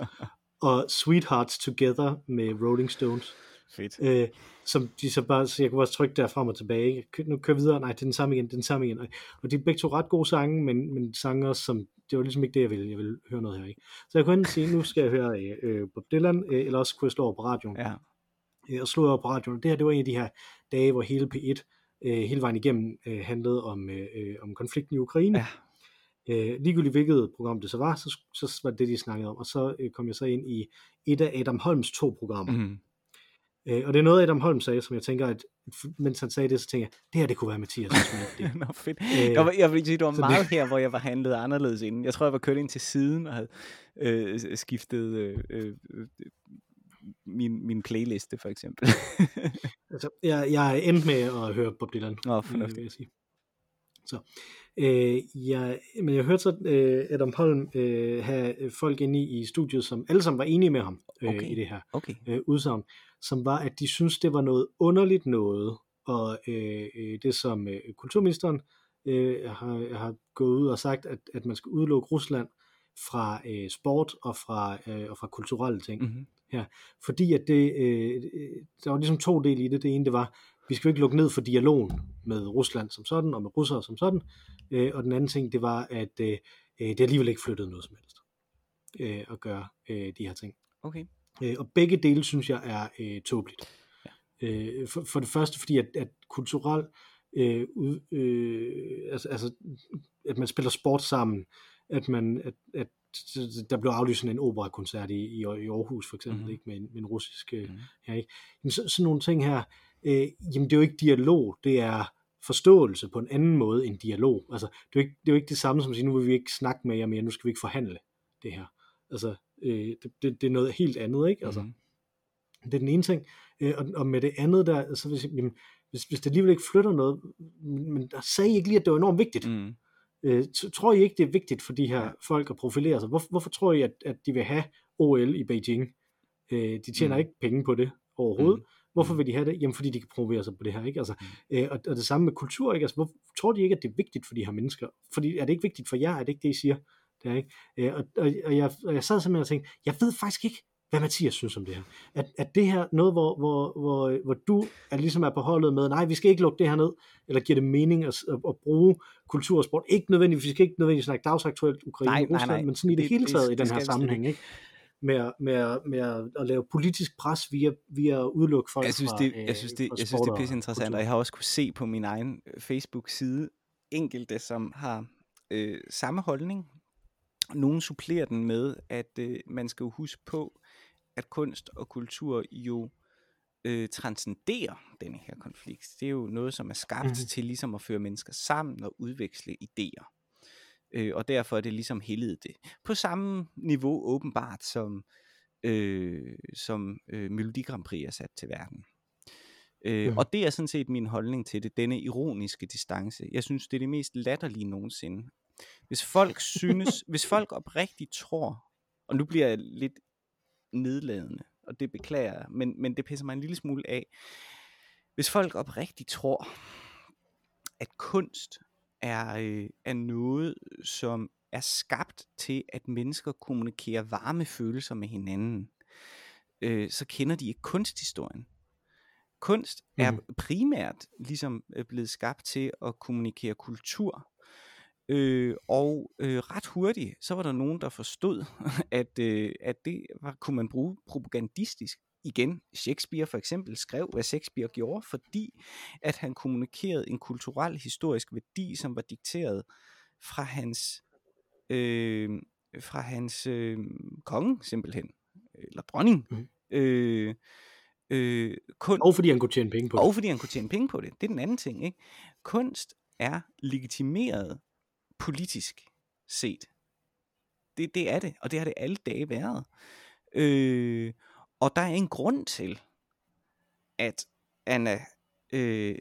[SPEAKER 1] og Sweethearts Together med Rolling Stones.
[SPEAKER 2] Fedt.
[SPEAKER 1] Øh, som de så bare, så jeg kunne bare trykke der frem og tilbage. Kø- Nu kører vi videre, nej, det er den samme igen, det er den samme igen. Og, og de er begge to ret gode sange, men, men sanger, som, det var ligesom ikke det, jeg ville. Jeg ville høre noget her, ikke? Så jeg kunne enten sige, nu skal jeg høre øh, øh, Bob Dylan, øh, eller også kunne jeg slå over på radioen.
[SPEAKER 2] Ja.
[SPEAKER 1] Øh, og slå over på radioen. Det her, det var en af de her dage, hvor hele P1 øh, hele vejen igennem øh, handlede om, øh, øh, om konflikten i Ukraine.
[SPEAKER 2] Ja.
[SPEAKER 1] Øh, ligegyldigt hvilket program det så var, så, så var det det, de snakkede om. Og så øh, kom jeg så ind i et af Adam Holms to programmer. Mm. Øh, og det er noget, Adam Holm sagde, som jeg tænker, at mens han sagde det, så tænker jeg, det her, det kunne være Mathias. Det.
[SPEAKER 2] Nå, fedt.
[SPEAKER 1] Øh,
[SPEAKER 2] Jeg, var, jeg vil sige, det var meget her, hvor jeg var handlet anderledes inden. Jeg tror, jeg var kørt ind til siden og havde øh, skiftet øh, øh, min, min playliste, for eksempel.
[SPEAKER 1] altså, jeg, jeg er endt med at høre Bob Dylan,
[SPEAKER 2] Nå,
[SPEAKER 1] øh,
[SPEAKER 2] fornuftigt.
[SPEAKER 1] vil jeg sige. Så, øh, jeg, men jeg hørte så øh, Adam Holm øh, have folk inde i, i studiet, som alle sammen var enige med ham øh,
[SPEAKER 2] Okay.
[SPEAKER 1] i det her.
[SPEAKER 2] Okay.
[SPEAKER 1] øh, udsagn, som var, at de synes det var noget underligt noget, og øh, øh, det som øh, kulturministeren øh, har, har gået ud og sagt, at, at man skal udelukke Rusland fra øh, sport og fra, øh, og fra kulturelle ting.
[SPEAKER 2] Mm-hmm.
[SPEAKER 1] Fordi at det, øh, der var ligesom to dele i det. Det ene, det var, vi skal jo ikke lukke ned for dialogen med Rusland som sådan, og med russere som sådan. Øh, og den anden ting, det var, at øh, øh, det alligevel ikke flyttede noget som helst øh, at gøre øh, de her ting.
[SPEAKER 2] Okay.
[SPEAKER 1] Øh, og begge dele synes jeg er øh, tåbeligt. Ja. Øh, for, for det første fordi, at, at kulturel, øh, ud, øh, altså, altså, at man spiller sport sammen, at man, at, at der blev aflyst sådan en operakoncert i, i, i Aarhus for eksempel,
[SPEAKER 2] Mhm.
[SPEAKER 1] mm-hmm. ikke med en, med en russisk
[SPEAKER 2] Mhm.
[SPEAKER 1] her, ikke? Jamen, så, sådan nogle ting her, øh, jamen det er jo ikke dialog, det er forståelse på en anden måde end dialog. Altså, det er jo ikke det, er jo ikke det samme som at sige, nu vil vi ikke snakke med jer mere, nu skal vi ikke forhandle det her. Altså, øh, det, det, det er noget helt andet, ikke? Altså,
[SPEAKER 2] Mhm.
[SPEAKER 1] det er den ene ting. Øh, og, og med det andet der, så hvis, jamen, hvis, hvis det alligevel ikke flytter noget, men, men der sagde I ikke lige, at det var enormt vigtigt. Mm. Øh, tror I ikke, det er vigtigt for de her folk at profilere sig? Hvor, hvorfor tror I, at, at de vil have OL i Beijing? Øh, de tjener
[SPEAKER 2] Mm.
[SPEAKER 1] ikke penge på det overhovedet.
[SPEAKER 2] Mm.
[SPEAKER 1] Mm. Hvorfor
[SPEAKER 2] Mm.
[SPEAKER 1] vil de have det? Jamen, fordi de kan promovere sig på det her, ikke? Altså,
[SPEAKER 2] Mm.
[SPEAKER 1] øh, og, og det samme med kultur, ikke? Altså, hvor, tror de ikke, at det er vigtigt for de her mennesker? Fordi er det ikke vigtigt for jer? Er det ikke det, I siger? Det er ikke. Øh, og, og, og, jeg, og jeg sad simpelthen og tænkte, jeg ved faktisk ikke, hvad Mathias synes om det her. At, at det her noget, hvor, hvor, hvor, hvor du er ligesom er på holdet med, nej, vi skal ikke lukke det her ned, eller giver det mening at, at, at bruge kultur og sport. Ikke nødvendigvis, vi skal ikke nødvendigvis snakke dagsaktuelt Ukraine
[SPEAKER 2] Nej,
[SPEAKER 1] og
[SPEAKER 2] nej,
[SPEAKER 1] Rusland,
[SPEAKER 2] nej.
[SPEAKER 1] men sådan i det,
[SPEAKER 2] Det-
[SPEAKER 1] hele
[SPEAKER 2] det-
[SPEAKER 1] taget i
[SPEAKER 2] det
[SPEAKER 1] den
[SPEAKER 2] skal
[SPEAKER 1] her sammenhæng, ikke? Med, med, med at, at lave politisk pres via, via at udelukke folk
[SPEAKER 2] Jeg synes,
[SPEAKER 1] fra,
[SPEAKER 2] det,
[SPEAKER 1] øh,
[SPEAKER 2] jeg synes, det,
[SPEAKER 1] fra
[SPEAKER 2] jeg synes, det er pisse interessant, og jeg har også kunne se på min egen øh, Facebook-side enkelte, som har øh, samme holdning. Nogle supplerer den med, at øh, man skal jo huske på, at kunst og kultur jo øh, transcenderer denne her konflikt. Det er jo noget, som er skabt mm-hmm. til ligesom at føre mennesker sammen og udveksle idéer. Øh, og derfor er det ligesom heldet det. På samme niveau åbenbart som, øh, som øh, Melodi Grand Prix er sat til verden. Øh,
[SPEAKER 1] Mhm.
[SPEAKER 2] Og det er sådan set min holdning til det, denne ironiske distance. Jeg synes, det er det mest latterlige nogensinde. Hvis folk synes, hvis folk oprigtigt tror, og nu bliver jeg lidt nedladende, og det beklager jeg, men, men det pisser mig en lille smule af. Hvis folk oprigtigt tror, at kunst er, øh, er noget, som er skabt til, at mennesker kommunikerer varme følelser med hinanden, øh, så kender de ikke kunsthistorien. Kunst er
[SPEAKER 1] Mhm.
[SPEAKER 2] primært ligesom øh, blevet skabt til at kommunikere kultur. Øh, og øh, ret hurtigt, så var der nogen, der forstod, at, øh, at det var, kunne man bruge propagandistisk. Igen, Shakespeare for eksempel skrev, hvad Shakespeare gjorde, fordi at han kommunikerede en kulturel historisk værdi, som var dikteret fra hans, øh, fra hans øh, konge simpelthen, eller dronning. Mm. Øh,
[SPEAKER 1] øh, kun, og fordi han kunne tjene penge på
[SPEAKER 2] det. Og fordi han kunne tjene penge på det. Det er den anden ting. Ikke? Kunst er legitimeret politisk set. Det, det er det, og det har det alle dage været. Øh, og der er en grund til, at Anna, øh,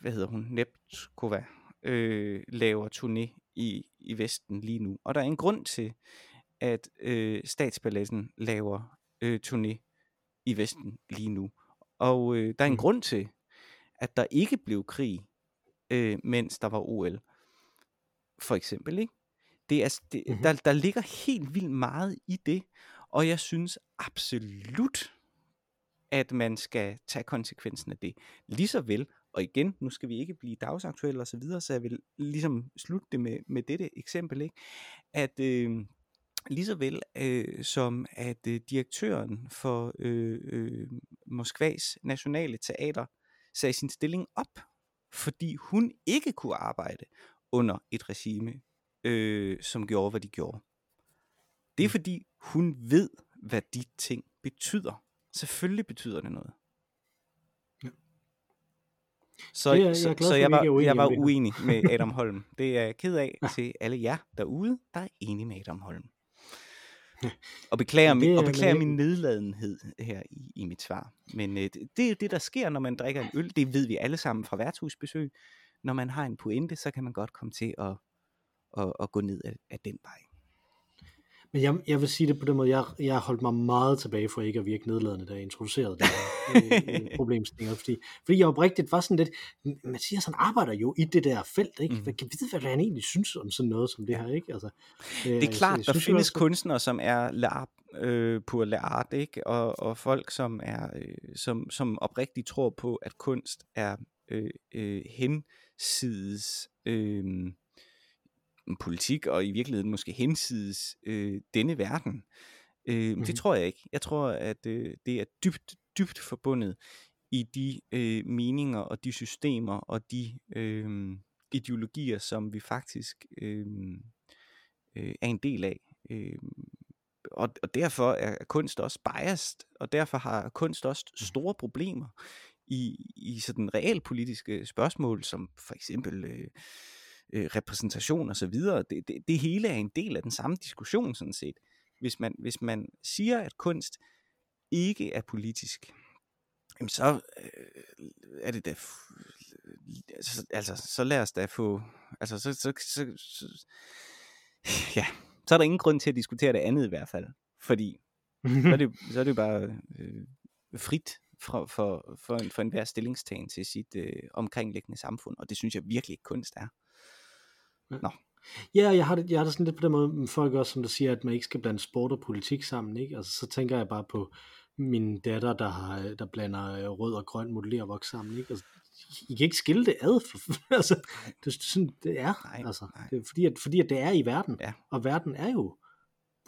[SPEAKER 2] hvad hedder hun, Neptkova, øh, laver turné i, i Vesten lige nu. Og der er en grund til, at øh, statsballetten laver øh, turné i Vesten lige nu. Og øh, der er en mm. grund til, at der ikke blev krig, øh, mens der var OL for eksempel. Ikke? Det er, det, mm-hmm. der, der ligger helt vildt meget i det, og jeg synes absolut, at man skal tage konsekvensen af det. Lige så vel, og igen, nu skal vi ikke blive dagsaktuelle og så videre, så jeg vil ligesom slutte det med, med dette eksempel, ikke? at øh, lige så vel øh, som at øh, direktøren for øh, øh, Moskvas nationale teater sagde sin stilling op, fordi hun ikke kunne arbejde under et regime, øh, som gjorde, hvad de gjorde. Det er mm. fordi, hun ved, hvad de ting betyder. Selvfølgelig betyder det noget. Ja. Så, det er, jeg så, glad, så jeg, var, jeg var uenig med Adam Holm. Det er jeg ked af ja. til alle jer derude, der er enige med Adam Holm. Og beklager, min, og beklager min nedladenhed her i, i mit svar. Men øh, det, det er det, der sker, når man drikker en øl. Det ved vi alle sammen fra værtshusbesøg når man har en pointe, så kan man godt komme til at, at, at gå ned af, af den vej.
[SPEAKER 1] Men jeg, jeg vil sige det på den måde, jeg, jeg har holdt mig meget tilbage for ikke at virke nedladende, da jeg introducerede det her øh, problemstillinger, fordi, fordi jeg oprigtigt var sådan lidt, Mathias han arbejder jo i det der felt, ikke? Mm. Hvad kan vide, hvad han egentlig synes om sådan noget som det her, ikke? Altså,
[SPEAKER 2] øh, det er klart, jeg, jeg der findes også, kunstnere, som er la'art, øh, på l'art, ikke? Og, og folk, som er, øh, som, som oprigtigt tror på, at kunst er øh, øh, hensides øh, politik, og i virkeligheden måske hensides øh, denne verden. Øh, mm. Det tror jeg ikke. Jeg tror, at øh, det er dybt, dybt forbundet i de øh, meninger og de systemer og de øh, ideologier, som vi faktisk øh, øh, er en del af. Øh, og, og derfor er kunst også biased, og derfor har kunst også mm. store problemer i, i sådan realpolitiske spørgsmål, som for eksempel øh, øh, repræsentation og så videre. Det, det, det hele er en del af den samme diskussion sådan set. Hvis man, hvis man siger, at kunst ikke er politisk, jamen så øh, er det da altså, altså så lad os da få altså så, så, så, så ja, så er der ingen grund til at diskutere det andet i hvert fald, fordi så er det, så er det bare øh, frit for, for, for, en, for enhver stillingstagen til sit øh, omkringliggende samfund, og det synes jeg virkelig ikke kunst er.
[SPEAKER 1] Nå. Ja, jeg har, det, jeg har det sådan lidt på den måde, med folk også, som der siger, at man ikke skal blande sport og politik sammen, ikke? Altså, så tænker jeg bare på min datter, der, har, der blander øh, rød og grøn modellervoks sammen, ikke? Altså, I kan ikke skille det ad, for, altså, det, sådan, det er, nej, altså, nej. Det er fordi, at, fordi at det er i verden, ja. og verden er jo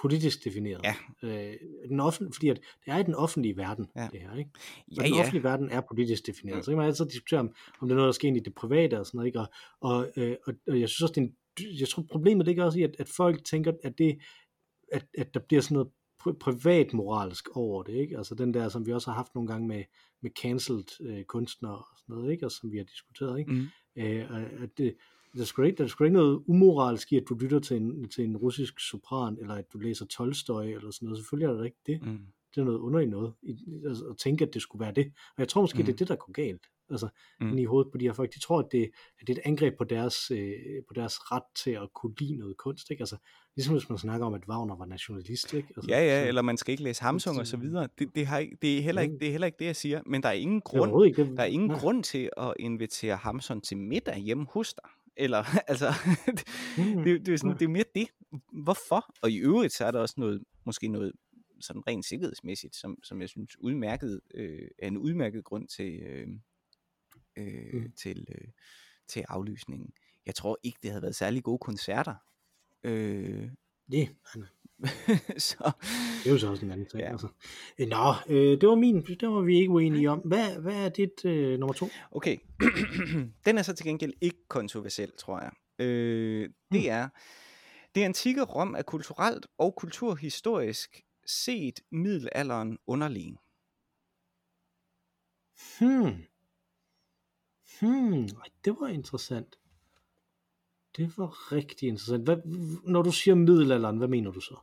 [SPEAKER 1] politisk defineret. Ja. Øh, den offentlige, fordi at det er i den offentlige verden, ja. det her. Ikke? Og ja, den ja. offentlige verden er politisk defineret. Ja. Så kan man altid diskutere, om, om det er noget, der sker ind i det private og sådan noget. Ikke? Og, og, øh, og, og jeg synes også, det er en, jeg tror problemet ligger også i, at, at folk tænker, at, det, at, at der bliver sådan noget pri- privat moralsk over det. Ikke? Altså den der, som vi også har haft nogle gange med, med cancelled øh, kunstnere og sådan noget, ikke? Og som vi har diskuteret. Ikke? Mm. Øh, at det, der er sgu ikke, der er sgu ikke noget umoralsk i, at du lytter til en, til en russisk sopran, eller at du læser Tolstoy, eller sådan noget. Selvfølgelig er der ikke det. Mm. Det er noget underligt noget, altså, at tænke, at det skulle være det. Og jeg tror måske, mm. det er det, der går galt. Altså, mm. i hovedet på de her folk. De tror, at det, at det er et angreb på deres, øh, på deres ret til at kunne lide noget kunst. Ikke? Altså, ligesom hvis man snakker om, at Wagner var nationalist. Ikke? Altså,
[SPEAKER 2] ja, ja, så, eller man skal ikke læse Hamsung og så videre. Det, det, har, det, er heller ikke, det er heller ikke det, jeg siger. Men der er ingen grund, ikke, det, der er ingen grund til at invitere Hamsun til middag hjemme hos dig. Eller, altså, det, mm. det, det, er sådan, det er mere det. Hvorfor? Og i øvrigt, så er der også noget, måske noget sådan rent sikkerhedsmæssigt, som, som jeg synes udmærket, øh, er en udmærket grund til, øh, øh, mm. til, øh, til aflysningen. jeg tror ikke, det havde været særlig gode koncerter. Øh,
[SPEAKER 1] Det, nej,
[SPEAKER 2] så,
[SPEAKER 1] det er jo så også en anden ting.
[SPEAKER 2] Ja.
[SPEAKER 1] Altså. Øh, Nå, øh, det var min, det var vi ikke uenige om. Hvad, hvad er dit øh, nummer to?
[SPEAKER 2] okay, den er så til gengæld ikke kontroversiel, tror jeg. Øh, det er, det antikke Rom er kulturelt og kulturhistorisk set middelalderen underlegen.
[SPEAKER 1] Hmm. Hmm, det var interessant. Det var rigtig interessant. Hvad, når du siger middelalderen, hvad mener du så?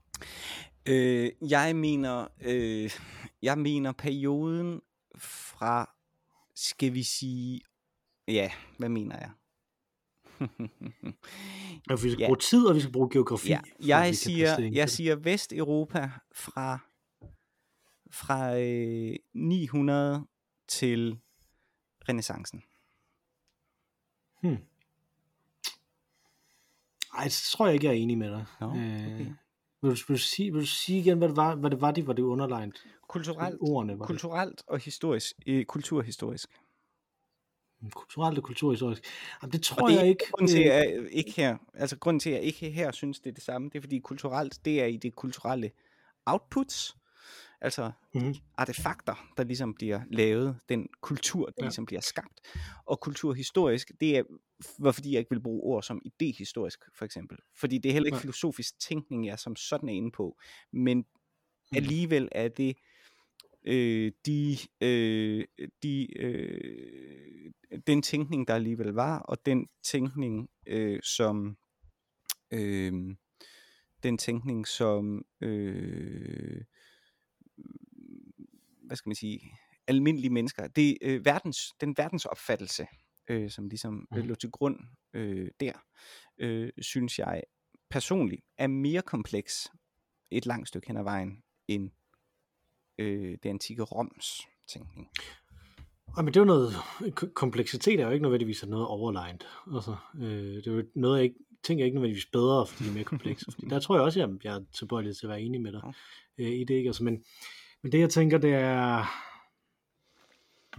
[SPEAKER 2] Øh, jeg mener, øh, jeg mener perioden fra, skal vi sige, ja, hvad mener jeg?
[SPEAKER 1] Altså, vi skal
[SPEAKER 2] Ja.
[SPEAKER 1] ja. bruge tid, og vi skal bruge geografi.
[SPEAKER 2] ja, jeg siger, jeg
[SPEAKER 1] det.
[SPEAKER 2] siger Vesteuropa fra fra øh, 900 til renaissancen.
[SPEAKER 1] Hmm. Ej, det tror jeg ikke, jeg er enig med dig.
[SPEAKER 2] Nå, okay.
[SPEAKER 1] Øh, vil, du, vil, du sige, vil du sige igen, hvad det var, hvad det var, de var det underlegnet?
[SPEAKER 2] Kulturelt,
[SPEAKER 1] Ordene var det.
[SPEAKER 2] kulturelt og historisk, øh, kulturhistorisk.
[SPEAKER 1] Kulturelt og kulturhistorisk. Jamen, det tror
[SPEAKER 2] Og det er
[SPEAKER 1] jeg ikke.
[SPEAKER 2] Grunden til,
[SPEAKER 1] øh,
[SPEAKER 2] at jeg ikke her, altså grunden til, at jeg ikke her synes, det er det samme, det er fordi kulturelt, det er i det kulturelle outputs, altså
[SPEAKER 1] Mhm.
[SPEAKER 2] artefakter, der ligesom bliver lavet, den kultur, der ja.
[SPEAKER 1] Ja.
[SPEAKER 2] ligesom bliver skabt. Og kulturhistorisk, det er, var fordi jeg ikke vil bruge ord som idehistorisk, for eksempel. Fordi det er heller ikke
[SPEAKER 1] Nej.
[SPEAKER 2] filosofisk tænkning, jeg som sådan er inde på, men
[SPEAKER 1] Mhm.
[SPEAKER 2] alligevel er det øh, de, øh, de, øh, den tænkning, der alligevel var, og den tænkning, øh, som øh, den tænkning, som øh, hvad skal man sige, almindelige mennesker, det øh, verdens, den verdensopfattelse, øh, som ligesom øh,
[SPEAKER 1] Mhm.
[SPEAKER 2] lå til grund øh, der, øh, synes jeg personligt er mere kompleks et langt stykke hen ad vejen end øh, det antikke Roms tænkning.
[SPEAKER 1] Ej, men det er jo noget, kompleksitet er jo ikke nødvendigvis noget overlegnet. Altså, øh, det er jo noget, jeg ikke, ting er ikke nødvendigvis bedre, fordi de er mere komplekse. fordi der tror jeg også, jeg, jeg er tilbøjelig til at være enig med dig øh, i det. Ikke? Altså, men, men det jeg tænker, det er...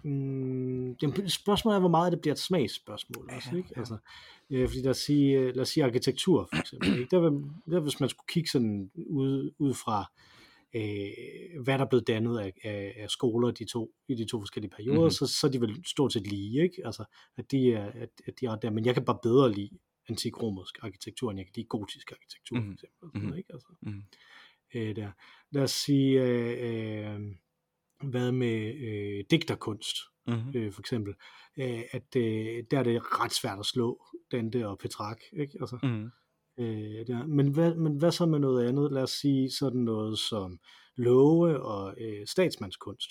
[SPEAKER 1] Mm, jamen, spørgsmålet er, hvor meget det bliver et smagsspørgsmål
[SPEAKER 2] Ja,
[SPEAKER 1] også, ikke?
[SPEAKER 2] ja.
[SPEAKER 1] Altså, øh, fordi lad os sige, øh, lad os sige arkitektur, for eksempel. Ikke? Der, vil, der, hvis man skulle kigge sådan ud, ud fra, øh, hvad der er blevet dannet af, af, af skoler de to, i de to forskellige perioder,
[SPEAKER 2] Mhm.
[SPEAKER 1] mm-hmm. så, så er de vel stort set lige, ikke? Altså, at de er, at, at de er der. Men jeg kan bare bedre lide antik-romersk arkitektur, end jeg kan lide gotisk arkitektur,
[SPEAKER 2] Mhm.
[SPEAKER 1] for eksempel. Sådan,
[SPEAKER 2] Mhm.
[SPEAKER 1] ikke? Altså,
[SPEAKER 2] Mhm.
[SPEAKER 1] øh, der. Lad os sige, øh, øh, hvad med øh, digterkunst,
[SPEAKER 2] Mm-hmm.
[SPEAKER 1] øh, for eksempel, øh, at øh, der er det ret svært at slå Dante og Petrak, ikke? Altså,
[SPEAKER 2] Mm-hmm.
[SPEAKER 1] Øh, der. Men, hvad, men hvad så med noget andet? Lad os sige sådan noget som love og øh, statsmandskunst,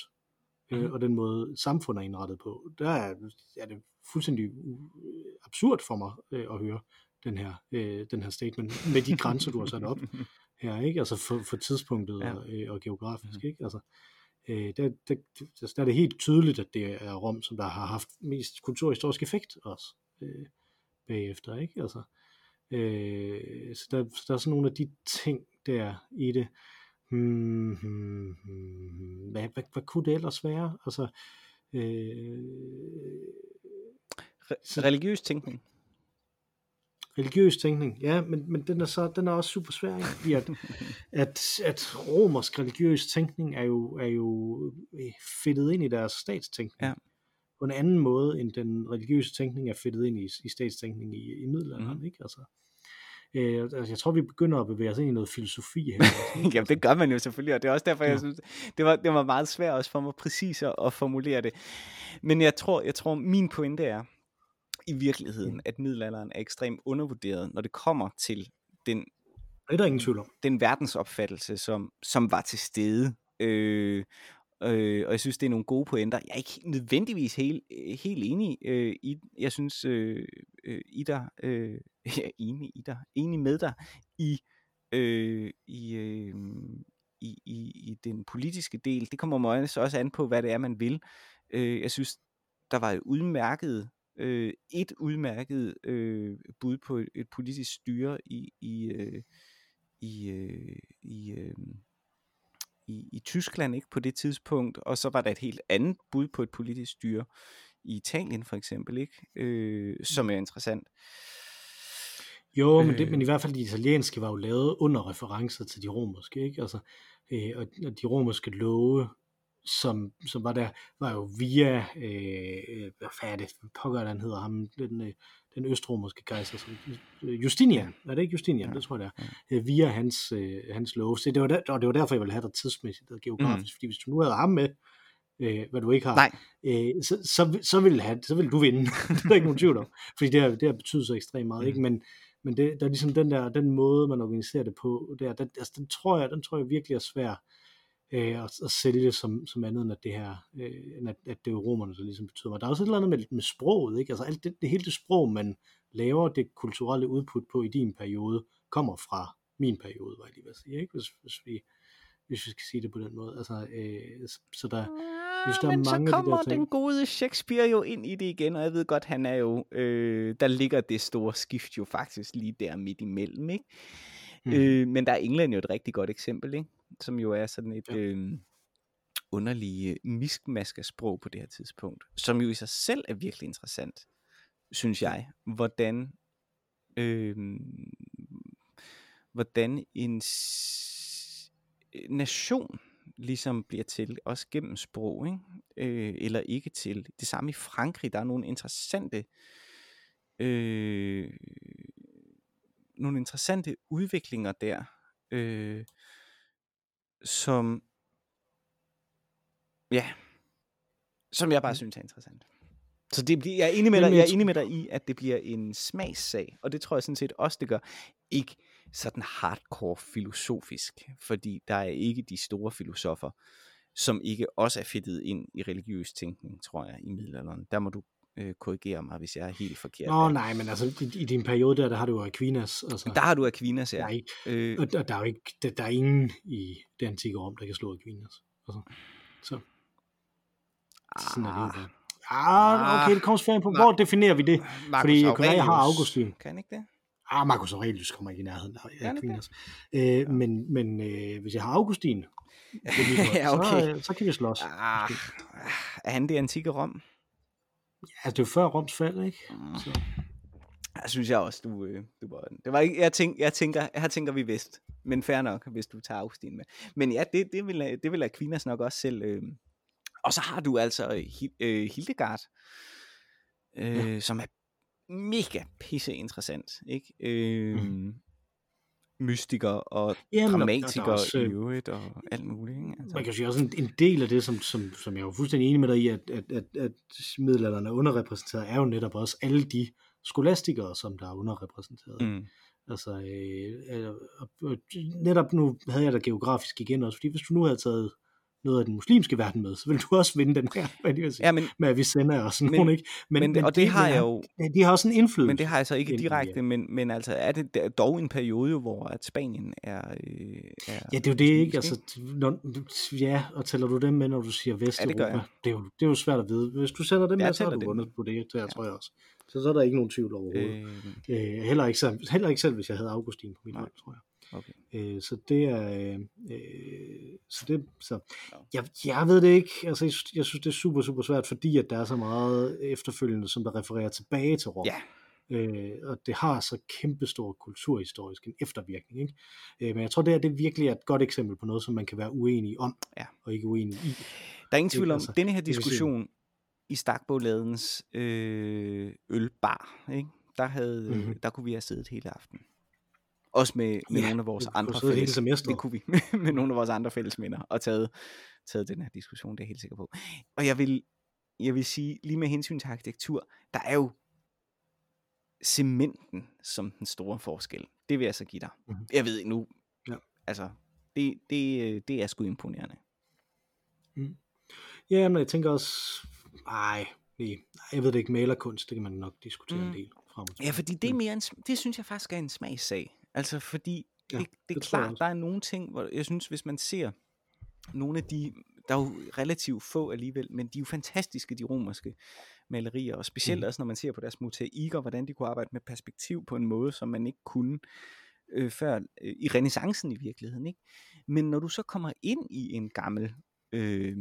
[SPEAKER 1] øh,
[SPEAKER 2] Mhm.
[SPEAKER 1] og den måde samfundet er indrettet på. Der er, er det fuldstændig u- absurd for mig øh, at høre den her, øh, den her statement med de grænser, du har sat op her, ikke? Altså for, for tidspunktet
[SPEAKER 2] Ja.
[SPEAKER 1] ja. og, øh, og geografisk,
[SPEAKER 2] Mhm.
[SPEAKER 1] mm. ikke? Altså, øh, der, der, der, der er det helt tydeligt, at det er Rom, som der har haft mest kulturhistorisk effekt også øh, bagefter, ikke? Altså, øh, så, der, så der er sådan nogle af de ting der i det. Hmm, hmm, hmm, hvad, hvad, hvad kunne det ellers være? Altså, øh,
[SPEAKER 2] Re- religiøs tænkning.
[SPEAKER 1] religiøs tænkning, ja, men, men den er så den er også super svær, ikke? fordi at, at, at romersk religiøs tænkning er jo, er jo øh, fedtet ind i deres statstænkning.
[SPEAKER 2] Ja.
[SPEAKER 1] På en anden måde, end den religiøse tænkning er fedtet ind i, i statstænkning i, i middelalderen,
[SPEAKER 2] Mhm.
[SPEAKER 1] ikke? Altså, øh, altså, jeg tror, vi begynder at bevæge os ind i noget filosofi her.
[SPEAKER 2] Jamen det gør man jo selvfølgelig, og det er også derfor, jeg
[SPEAKER 1] Ja.
[SPEAKER 2] synes, det var, det var meget svært også for mig præcis at, at formulere det. Men jeg tror, jeg tror, min pointe er i virkeligheden, at middelalderen er ekstremt undervurderet, når det kommer til den
[SPEAKER 1] det er der ingen tvivl om.
[SPEAKER 2] den verdensopfattelse, som, som var til stede. Øh, øh, og jeg synes, det er nogle gode pointer. Jeg er ikke nødvendigvis helt, øh, helt enig øh, i, jeg synes, øh, øh, i dig, øh, jeg er enig i dig, enig med dig i, øh, i, øh, i, i, i den politiske del. Det kommer mig også også an på, hvad det er, man vil. Øh, jeg synes, der var et udmærket, øh, et udmærket øh, bud på et, et politisk styre i, i, øh, i, øh, i, øh, i, i Tyskland ikke på det tidspunkt, og så var der et helt andet bud på et politisk styre i Italien for eksempel, ikke? Øh, som er interessant.
[SPEAKER 1] Jo, men, det, øh. men i hvert fald de italienske var jo lavet under referencer til de romerske, ikke? Altså, øh, og, de romerske love, som, som var der, var jo via, øh, hvad er det, pokker han hedder ham, den, øh, den østromerske kejser, som, Justinian, er det ikke Justinian, ja. det tror jeg det er, øh, via hans, øh, hans love. Så det var, der, og det var derfor, jeg ville have dig tidsmæssigt og geografisk, mm. fordi hvis du nu havde ham med, øh, hvad du ikke har,
[SPEAKER 2] Nej.
[SPEAKER 1] Øh, så, så, så, vil have, så vil du vinde. det er der ikke nogen tvivl om. Fordi det har, det har betydet så ekstremt meget. Mm. Ikke? Men, men det, der er ligesom den der den måde, man organiserer det på, der, den, altså, den, tror jeg, den tror jeg virkelig er svær øh, at, at, sælge som, som andet end at det her, øh, end at, at det er romerne, der ligesom betyder meget. Der er også et eller andet med, med sproget, ikke? Altså alt det, det hele det sprog, man laver det kulturelle udput på i din periode, kommer fra min periode, var jeg lige ved at sige, ikke? Hvis, hvis vi hvis vi skal sige det på den måde. Altså, øh, så der,
[SPEAKER 2] hvis der men er mange så kommer de der ting. den gode Shakespeare jo ind i det igen, og jeg ved godt, han er jo, øh, der ligger det store skift jo faktisk lige der midt imellem, ikke? Mm. Øh, men der er England jo et rigtig godt eksempel, ikke? Som jo er sådan et... Ja. Øh, underlige miskmask sprog på det her tidspunkt, som jo i sig selv er virkelig interessant, synes jeg. Hvordan, øh, hvordan en nation ligesom bliver til, også gennem sprog, ikke? Øh, eller ikke til. Det samme i Frankrig, der er nogle interessante øh, nogle interessante udviklinger der, øh, som ja, som jeg bare synes er interessant. Så det bliver, jeg, er enig med dig, jeg er enig med dig i, at det bliver en smagssag, og det tror jeg sådan set også, det gør. Ikke sådan hardcore filosofisk, fordi der er ikke de store filosofer, som ikke også er fedtet ind i religiøs tænkning, tror jeg, i middelalderen. Der må du øh, korrigere mig, hvis jeg er helt forkert.
[SPEAKER 1] Nå nej, men altså i, i din periode der, der har du jo Aquinas. Altså,
[SPEAKER 2] der har du Aquinas, ja.
[SPEAKER 1] Nej, øh, og der, der, er jo ikke, der, der er ingen i det antikke Rom, der kan slå Aquinas. Altså, så. Sådan er det jo ah. Ah, okay, det kommer selvfølgelig på. Hvor definerer vi det?
[SPEAKER 2] Marcus Fordi
[SPEAKER 1] Aurelius. jeg har Augustin.
[SPEAKER 2] Kan ikke det?
[SPEAKER 1] Ah, Marcus Aurelius kommer ikke i nærheden af Aquinas. Øh, men men øh, hvis jeg har Augustin,
[SPEAKER 2] ja, okay.
[SPEAKER 1] så, så kan vi slås.
[SPEAKER 2] Ah, er han det antikke Rom?
[SPEAKER 1] Ja, det jo før Roms fald, ikke? Mm. Så.
[SPEAKER 2] Jeg synes jeg også, du, øh, du var, det var ikke, jeg, tænk, jeg tænker, her tænker vi vest, men fair nok, hvis du tager Augustin med. Men ja, det, det, vil, det vil Aquinas nok også selv, øh, og så har du altså øh, Hildegard, øh, ja. som er mega pisse interessant, ikke? Øh, mm. Mystiker og Jamen, dramatiker der, der også, i øh, øvrigt og alt muligt. Ikke?
[SPEAKER 1] Altså. Man kan sige også en, en del af det, som, som, som jeg er fuldstændig enig med dig i, at, at, at, at middelalderen er underrepræsenteret, er jo netop også alle de skolastikere, som der er underrepræsenteret. Mm. Altså, øh, øh, netop nu havde jeg da geografisk igen også, fordi hvis du nu havde taget noget af den muslimske verden med, så vil du også vinde den her, hvad jeg sige, ja, men, med sender og sådan men, nogen, ikke?
[SPEAKER 2] Men, men, men og det, det har jeg jo...
[SPEAKER 1] De har også en indflydelse.
[SPEAKER 2] Men det har jeg så ikke direkte, ja. men, men altså er det dog en periode, hvor at Spanien er... Øh,
[SPEAKER 1] er ja, det er jo det, ikke? Altså, når, ja, og tæller du dem med, når du siger Vesteuropa? Ja, det, det, er jo, det er jo svært at vide. Hvis du sender dem med, så har du vundet på det, det ja. tror jeg også. Så, så er der ikke nogen tvivl overhovedet. Øh... Øh, heller, ikke, heller ikke selv, hvis jeg havde Augustin på min hånd, tror jeg. Okay. Øh, så det er, øh, så det, så, jeg, jeg ved det ikke, altså jeg, jeg synes det er super, super svært, fordi at der er så meget efterfølgende, som der refererer tilbage til Rom.
[SPEAKER 2] Ja.
[SPEAKER 1] Øh, og det har så kæmpestor kulturhistorisk en eftervirkning. Ikke? Øh, men jeg tror, det er, det virkelig er et godt eksempel på noget, som man kan være uenig om,
[SPEAKER 2] ja.
[SPEAKER 1] og ikke uenig i.
[SPEAKER 2] Der er ingen tvivl om, altså, denne her diskussion i Stakboladens øh, ølbar, ikke? Der, havde, mm-hmm. der kunne vi have siddet hele aften. Også med, med ja, nogle af vores andre fælles, det kunne vi, med nogle af vores andre fællesminder, og taget, taget den her diskussion, det er jeg helt sikker på. Og jeg vil, jeg vil sige, lige med hensyn til arkitektur, der er jo cementen som den store forskel. Det vil jeg så give dig. Mm-hmm. Jeg ved nu, ja. altså, det, det, det er sgu imponerende.
[SPEAKER 1] Mm. Ja, men jeg tænker også, ej, nej, jeg ved det ikke, malerkunst, det kan man nok diskutere mm. en del frem
[SPEAKER 2] Ja, fordi det, er mere en, det synes jeg faktisk er en smagssag. Altså fordi, ja, det, det er det klart, der er nogle ting, hvor jeg synes, hvis man ser nogle af de, der er jo relativt få alligevel, men de er jo fantastiske, de romerske malerier, og specielt mm. også, når man ser på deres mosaikker, hvordan de kunne arbejde med perspektiv på en måde, som man ikke kunne øh, før øh, i renaissancen i virkeligheden. Ikke? Men når du så kommer ind i en gammel øh,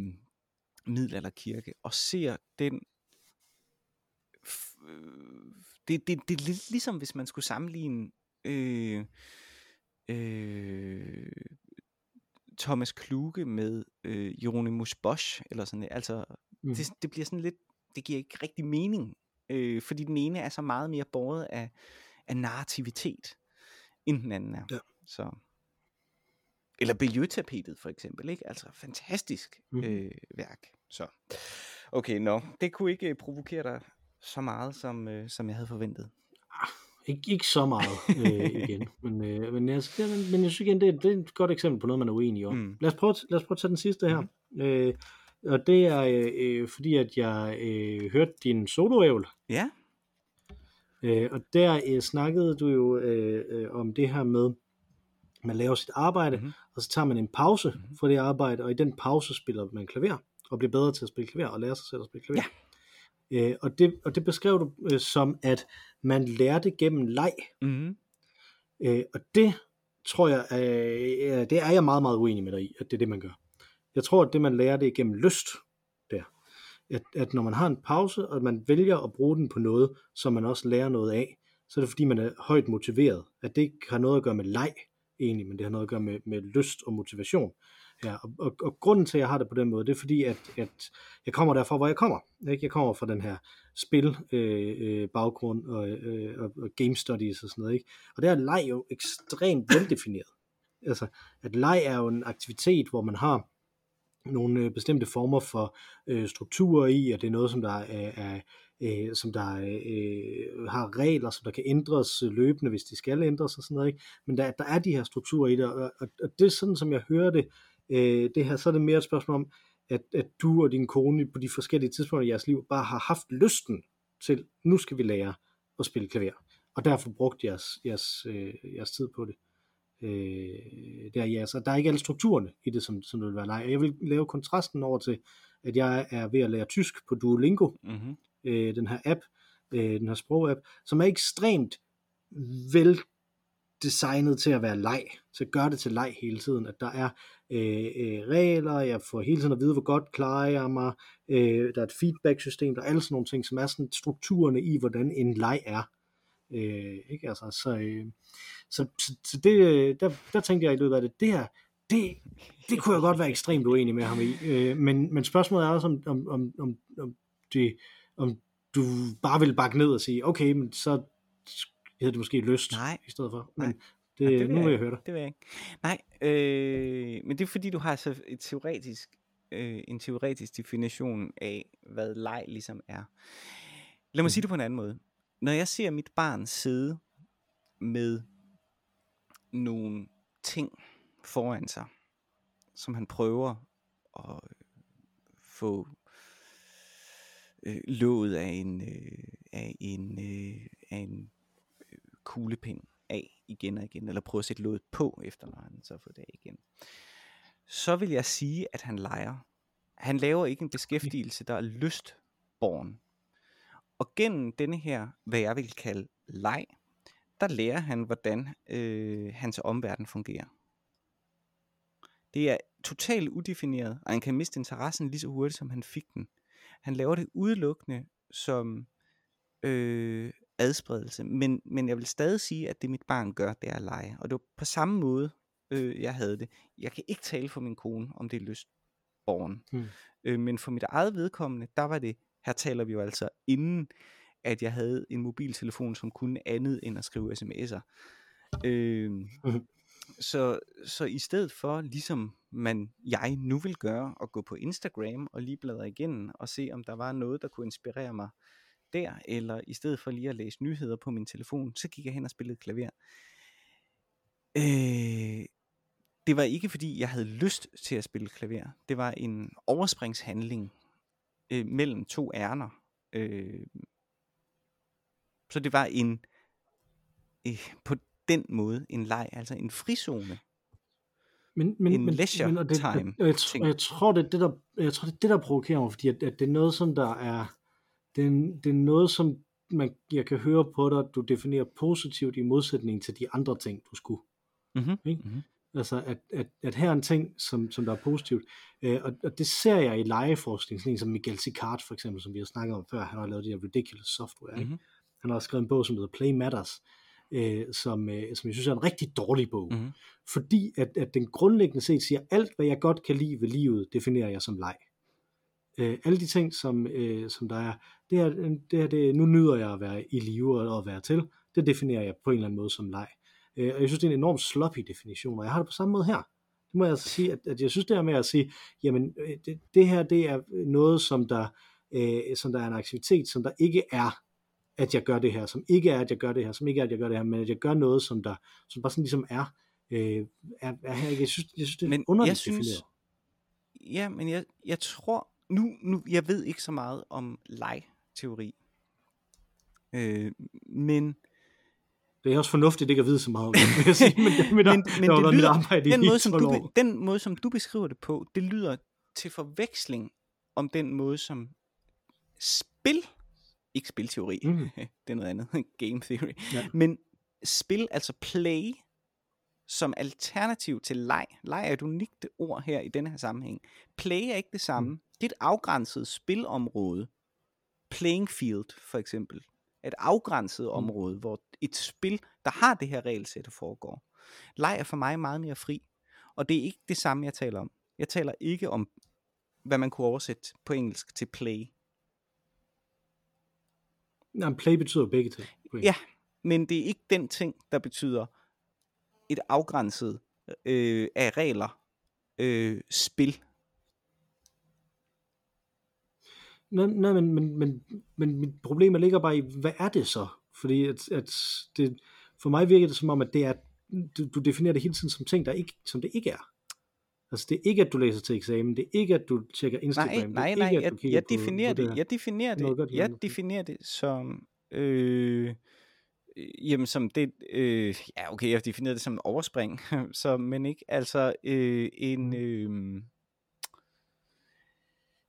[SPEAKER 2] middelalderkirke og ser den øh, det, det, det er lidt ligesom hvis man skulle sammenligne øh, øh, Thomas Kluge med øh, Hieronymus Bosch, eller sådan. Altså, mm. det, det bliver sådan lidt, det giver ikke rigtig mening, øh, fordi den ene er så meget mere båret af, af narrativitet, end den anden er. Ja. Så. Eller Belleux-tapetet for eksempel, ikke? Altså fantastisk mm. øh, værk. Så. Okay, nå. No. Det kunne ikke øh, provokere dig så meget, som, øh, som jeg havde forventet.
[SPEAKER 1] Ah, ikke, ikke så meget øh, igen, men, øh, men, jeg, men, men jeg synes igen, det, er, det er et godt eksempel på noget, man er uenig om. Mm. Lad, os prøve, lad os prøve at tage den sidste her. Mm. Øh, og det er øh, fordi, at jeg øh, hørte din soloævl.
[SPEAKER 2] Ja.
[SPEAKER 1] Øh, og der øh, snakkede du jo øh, øh, om det her med, man laver sit arbejde, mm-hmm. og så tager man en pause mm-hmm. fra det arbejde, og i den pause spiller man klaver, og bliver bedre til at spille klaver, og lærer sig selv at spille klaver. Ja. Øh, og, det, og det beskrev du øh, som, at man lærte gennem leg. Mm-hmm. Øh, og det tror jeg, øh, det er jeg meget, meget uenig med dig i, at det er det, man gør. Jeg tror, at det, man lærer, det er gennem lyst der. At, at når man har en pause, og man vælger at bruge den på noget, som man også lærer noget af, så er det fordi, man er højt motiveret. At det ikke har noget at gøre med leg, egentlig, men det har noget at gøre med, med lyst og motivation. Ja, og, og, og grunden til, at jeg har det på den måde, det er fordi, at, at jeg kommer derfra, hvor jeg kommer. Ikke? Jeg kommer fra den her spil øh, øh, baggrund og, øh, og, og game studies og sådan noget. Ikke? Og der er leg jo ekstremt veldefineret. Altså, at leg er jo en aktivitet, hvor man har nogle øh, bestemte former for øh, strukturer i, og det er noget, som der er, er øh, som der øh, har regler, som der kan ændres øh, løbende, hvis de skal ændres og sådan noget. Ikke? Men der, der er de her strukturer i det, og, og, og det er sådan, som jeg hører det, øh, det her, så er det mere et spørgsmål om, at, at du og din kone på de forskellige tidspunkter i jeres liv bare har haft lysten til, nu skal vi lære at spille klaver. Og derfor brugt jeres, jeres, øh, jeres tid på det. Øh, der, ja, så der er ikke alle strukturerne i det, som, som det vil være nej. Jeg vil lave kontrasten over til, at jeg er ved at lære tysk på Duolingo, mm-hmm. øh, den her app, øh, den her sprogapp, som er ekstremt vel designet til at være leg, så gør det til leg hele tiden, at der er øh, øh, regler, jeg får hele tiden at vide, hvor godt klarer jeg mig, øh, der er et feedback-system, der er alle sådan nogle ting, som er sådan strukturerne i, hvordan en leg er. Øh, ikke? Altså, så, øh, så, så, så det, øh, der, der tænkte jeg i løbet af det, det her, det, det kunne jeg godt være ekstremt uenig med ham i. Øh, men, men spørgsmålet er også, om, om, om, om, om, det, om du bare vil bakke ned og sige, okay, men så hedder det måske lyst
[SPEAKER 2] Nej.
[SPEAKER 1] i stedet for.
[SPEAKER 2] Men
[SPEAKER 1] Nej. Det, ja, det vil nu vil jeg, jeg høre dig.
[SPEAKER 2] Det vil jeg ikke. Nej, øh, men det er fordi, du har så et teoretisk, øh, en teoretisk definition af, hvad leg ligesom er. Lad mig mm. sige det på en anden måde. Når jeg ser mit barn sidde med nogle ting foran sig, som han prøver at få øh, låget af en, øh, af en, øh, af en øh, kuglepind af igen og igen, eller prøve at sætte låget på, efter når han så har fået det af igen. Så vil jeg sige, at han leger. Han laver ikke en beskæftigelse, der er lystborn. Og gennem denne her, hvad jeg vil kalde leg, der lærer han, hvordan øh, hans omverden fungerer. Det er totalt udefineret, og han kan miste interessen lige så hurtigt, som han fik den. Han laver det udelukkende som øh, adspredelse, men, men jeg vil stadig sige, at det mit barn gør, det er at lege. Og det var på samme måde, øh, jeg havde det. Jeg kan ikke tale for min kone, om det er lystborgen. Hmm. Øh, men for mit eget vedkommende, der var det, her taler vi jo altså inden, at jeg havde en mobiltelefon, som kunne andet end at skrive sms'er. Øh, hmm. så, så i stedet for, ligesom man, jeg nu vil gøre, at gå på Instagram og lige bladre igennem og se, om der var noget, der kunne inspirere mig der, eller i stedet for lige at læse nyheder på min telefon, så gik jeg hen og spillede klaver. Øh, det var ikke fordi, jeg havde lyst til at spille klaver. Det var en overspringshandling øh, mellem to ærner. Øh, så det var en, øh, på den måde, en leg, altså en frizone.
[SPEAKER 1] Men, men,
[SPEAKER 2] en
[SPEAKER 1] men,
[SPEAKER 2] leisure
[SPEAKER 1] men, og det,
[SPEAKER 2] time.
[SPEAKER 1] Jeg, jeg, jeg, tror, det er det, der, jeg tror, det er det, der provokerer mig, fordi at, at det er noget, som der er det er, det er noget, som man, jeg kan høre på dig, du definerer positivt i modsætning til de andre ting, du skulle. Mm-hmm. Ikke? Mm-hmm. Altså, at, at, at her er en ting, som, som der er positivt. Øh, og, og det ser jeg i legeforskning, sådan en som Miguel Sicard for eksempel, som vi har snakket om før. Han har lavet det her Ridiculous Software. Mm-hmm. Ikke? Han har skrevet en bog, som hedder Play Matters, øh, som, øh, som jeg synes er en rigtig dårlig bog.
[SPEAKER 2] Mhm.
[SPEAKER 1] Fordi at, at den grundlæggende set siger, alt hvad jeg godt kan lide ved livet, definerer jeg som leg. Øh, alle de ting, som, øh, som der er, det er, det er det, nu nyder jeg at være i live og at være til, det definerer jeg på en eller anden måde som leg. Øh, og jeg synes, det er en enormt sloppy definition, og jeg har det på samme måde her. Det må jeg altså sige, at, at jeg synes det her med at sige, jamen øh, det, det her det er noget, som der, øh, som der er en aktivitet, som der ikke er, at jeg gør det her, som ikke er, at jeg gør det her, som ikke er, at jeg gør det her, men at jeg gør noget, som der, som bare sådan ligesom er, øh, er, er her. Jeg synes, jeg synes det er
[SPEAKER 2] Men
[SPEAKER 1] underligt
[SPEAKER 2] jeg synes,
[SPEAKER 1] defineret.
[SPEAKER 2] ja, men jeg, jeg tror, nu, nu, jeg ved ikke så meget om leg-teori, øh, men
[SPEAKER 1] Det er også fornuftigt ikke at vide så meget om det, jeg sige, men, men, men,
[SPEAKER 2] men,
[SPEAKER 1] det
[SPEAKER 2] lyder,
[SPEAKER 1] arbejde
[SPEAKER 2] den, måde, som
[SPEAKER 1] 12
[SPEAKER 2] du, den måde, som du beskriver det på, det lyder til forveksling om den måde, som spil, ikke spilteori,
[SPEAKER 1] Mm.
[SPEAKER 2] det er noget andet, game theory,
[SPEAKER 1] Ja.
[SPEAKER 2] men spil, altså play, som alternativ til leg. Leg er et unikt ord her i denne her sammenhæng. Play er ikke det samme.
[SPEAKER 1] Mm.
[SPEAKER 2] Det er et afgrænset spilområde. Playing field, for eksempel. Et afgrænset
[SPEAKER 1] Mm.
[SPEAKER 2] område, hvor et spil, der har det her regelsæt, foregår. Leg er for mig meget mere fri. Og det er ikke det samme, jeg taler om. Jeg taler ikke om, hvad man kunne oversætte på engelsk til play.
[SPEAKER 1] Jamen, play betyder begge ting.
[SPEAKER 2] Ja, men det er ikke den ting, der betyder et afgrænset øh, af regler øh, spil.
[SPEAKER 1] Nej, nej men, men, men, men mit problem ligger bare i, hvad er det så? Fordi at, at det, for mig virker det som om, at det er, du, du definerer det hele tiden som ting, der ikke, som det ikke er. Altså det er ikke, at du læser til eksamen, det er ikke, at du tjekker Instagram,
[SPEAKER 2] Nej,
[SPEAKER 1] det
[SPEAKER 2] nej,
[SPEAKER 1] er
[SPEAKER 2] nej,
[SPEAKER 1] ikke, at
[SPEAKER 2] jeg, jeg definerer
[SPEAKER 1] på
[SPEAKER 2] det, jeg definerer
[SPEAKER 1] godt
[SPEAKER 2] det,
[SPEAKER 1] i
[SPEAKER 2] jeg
[SPEAKER 1] andet.
[SPEAKER 2] definerer det som, øh, jamen som det, øh, ja okay, jeg definerer det som overspring, så, men ikke, altså øh, en,
[SPEAKER 1] Mm.
[SPEAKER 2] øh,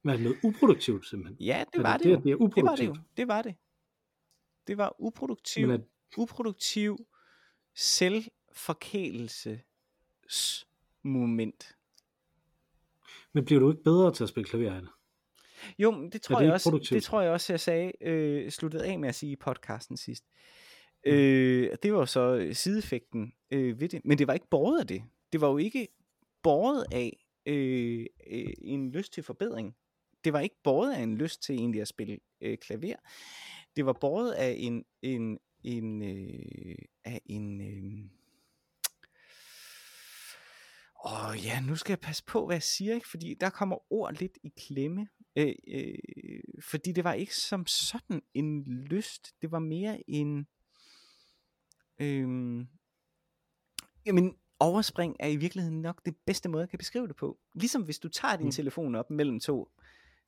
[SPEAKER 1] Men det noget uproduktivt simpelthen?
[SPEAKER 2] ja, det
[SPEAKER 1] Er
[SPEAKER 2] var
[SPEAKER 1] det,
[SPEAKER 2] det,
[SPEAKER 1] det,
[SPEAKER 2] jo,
[SPEAKER 1] det er
[SPEAKER 2] det var det
[SPEAKER 1] uproduktivt?
[SPEAKER 2] jo, det var det. Det var uproduktiv,
[SPEAKER 1] Men at,
[SPEAKER 2] uproduktiv selvforkælelsesmoment.
[SPEAKER 1] men bliver du ikke bedre til at spille klaver det?
[SPEAKER 2] Jo, det tror,
[SPEAKER 1] det
[SPEAKER 2] jeg også, det
[SPEAKER 1] produktivt?
[SPEAKER 2] tror jeg også, jeg sagde, øh, sluttede af med at sige i podcasten sidst.
[SPEAKER 1] Mm.
[SPEAKER 2] Øh, det var så øh, sideeffekten øh, ved det, men det var ikke båret af det. Det var jo ikke båret af øh, øh, en lyst til forbedring. Det var ikke båret af en lyst til egentlig at spille øh, klaver. Det var båret af en en en øh, af en øh, Åh ja, nu skal jeg passe på, hvad jeg siger, ikke? fordi der kommer ord lidt i klemme. Øh, øh, fordi det var ikke som sådan en lyst, det var mere en... Øh, jamen, overspring er i virkeligheden nok det bedste måde, jeg kan beskrive det på. Ligesom hvis du tager din
[SPEAKER 1] Mm.
[SPEAKER 2] telefon op mellem to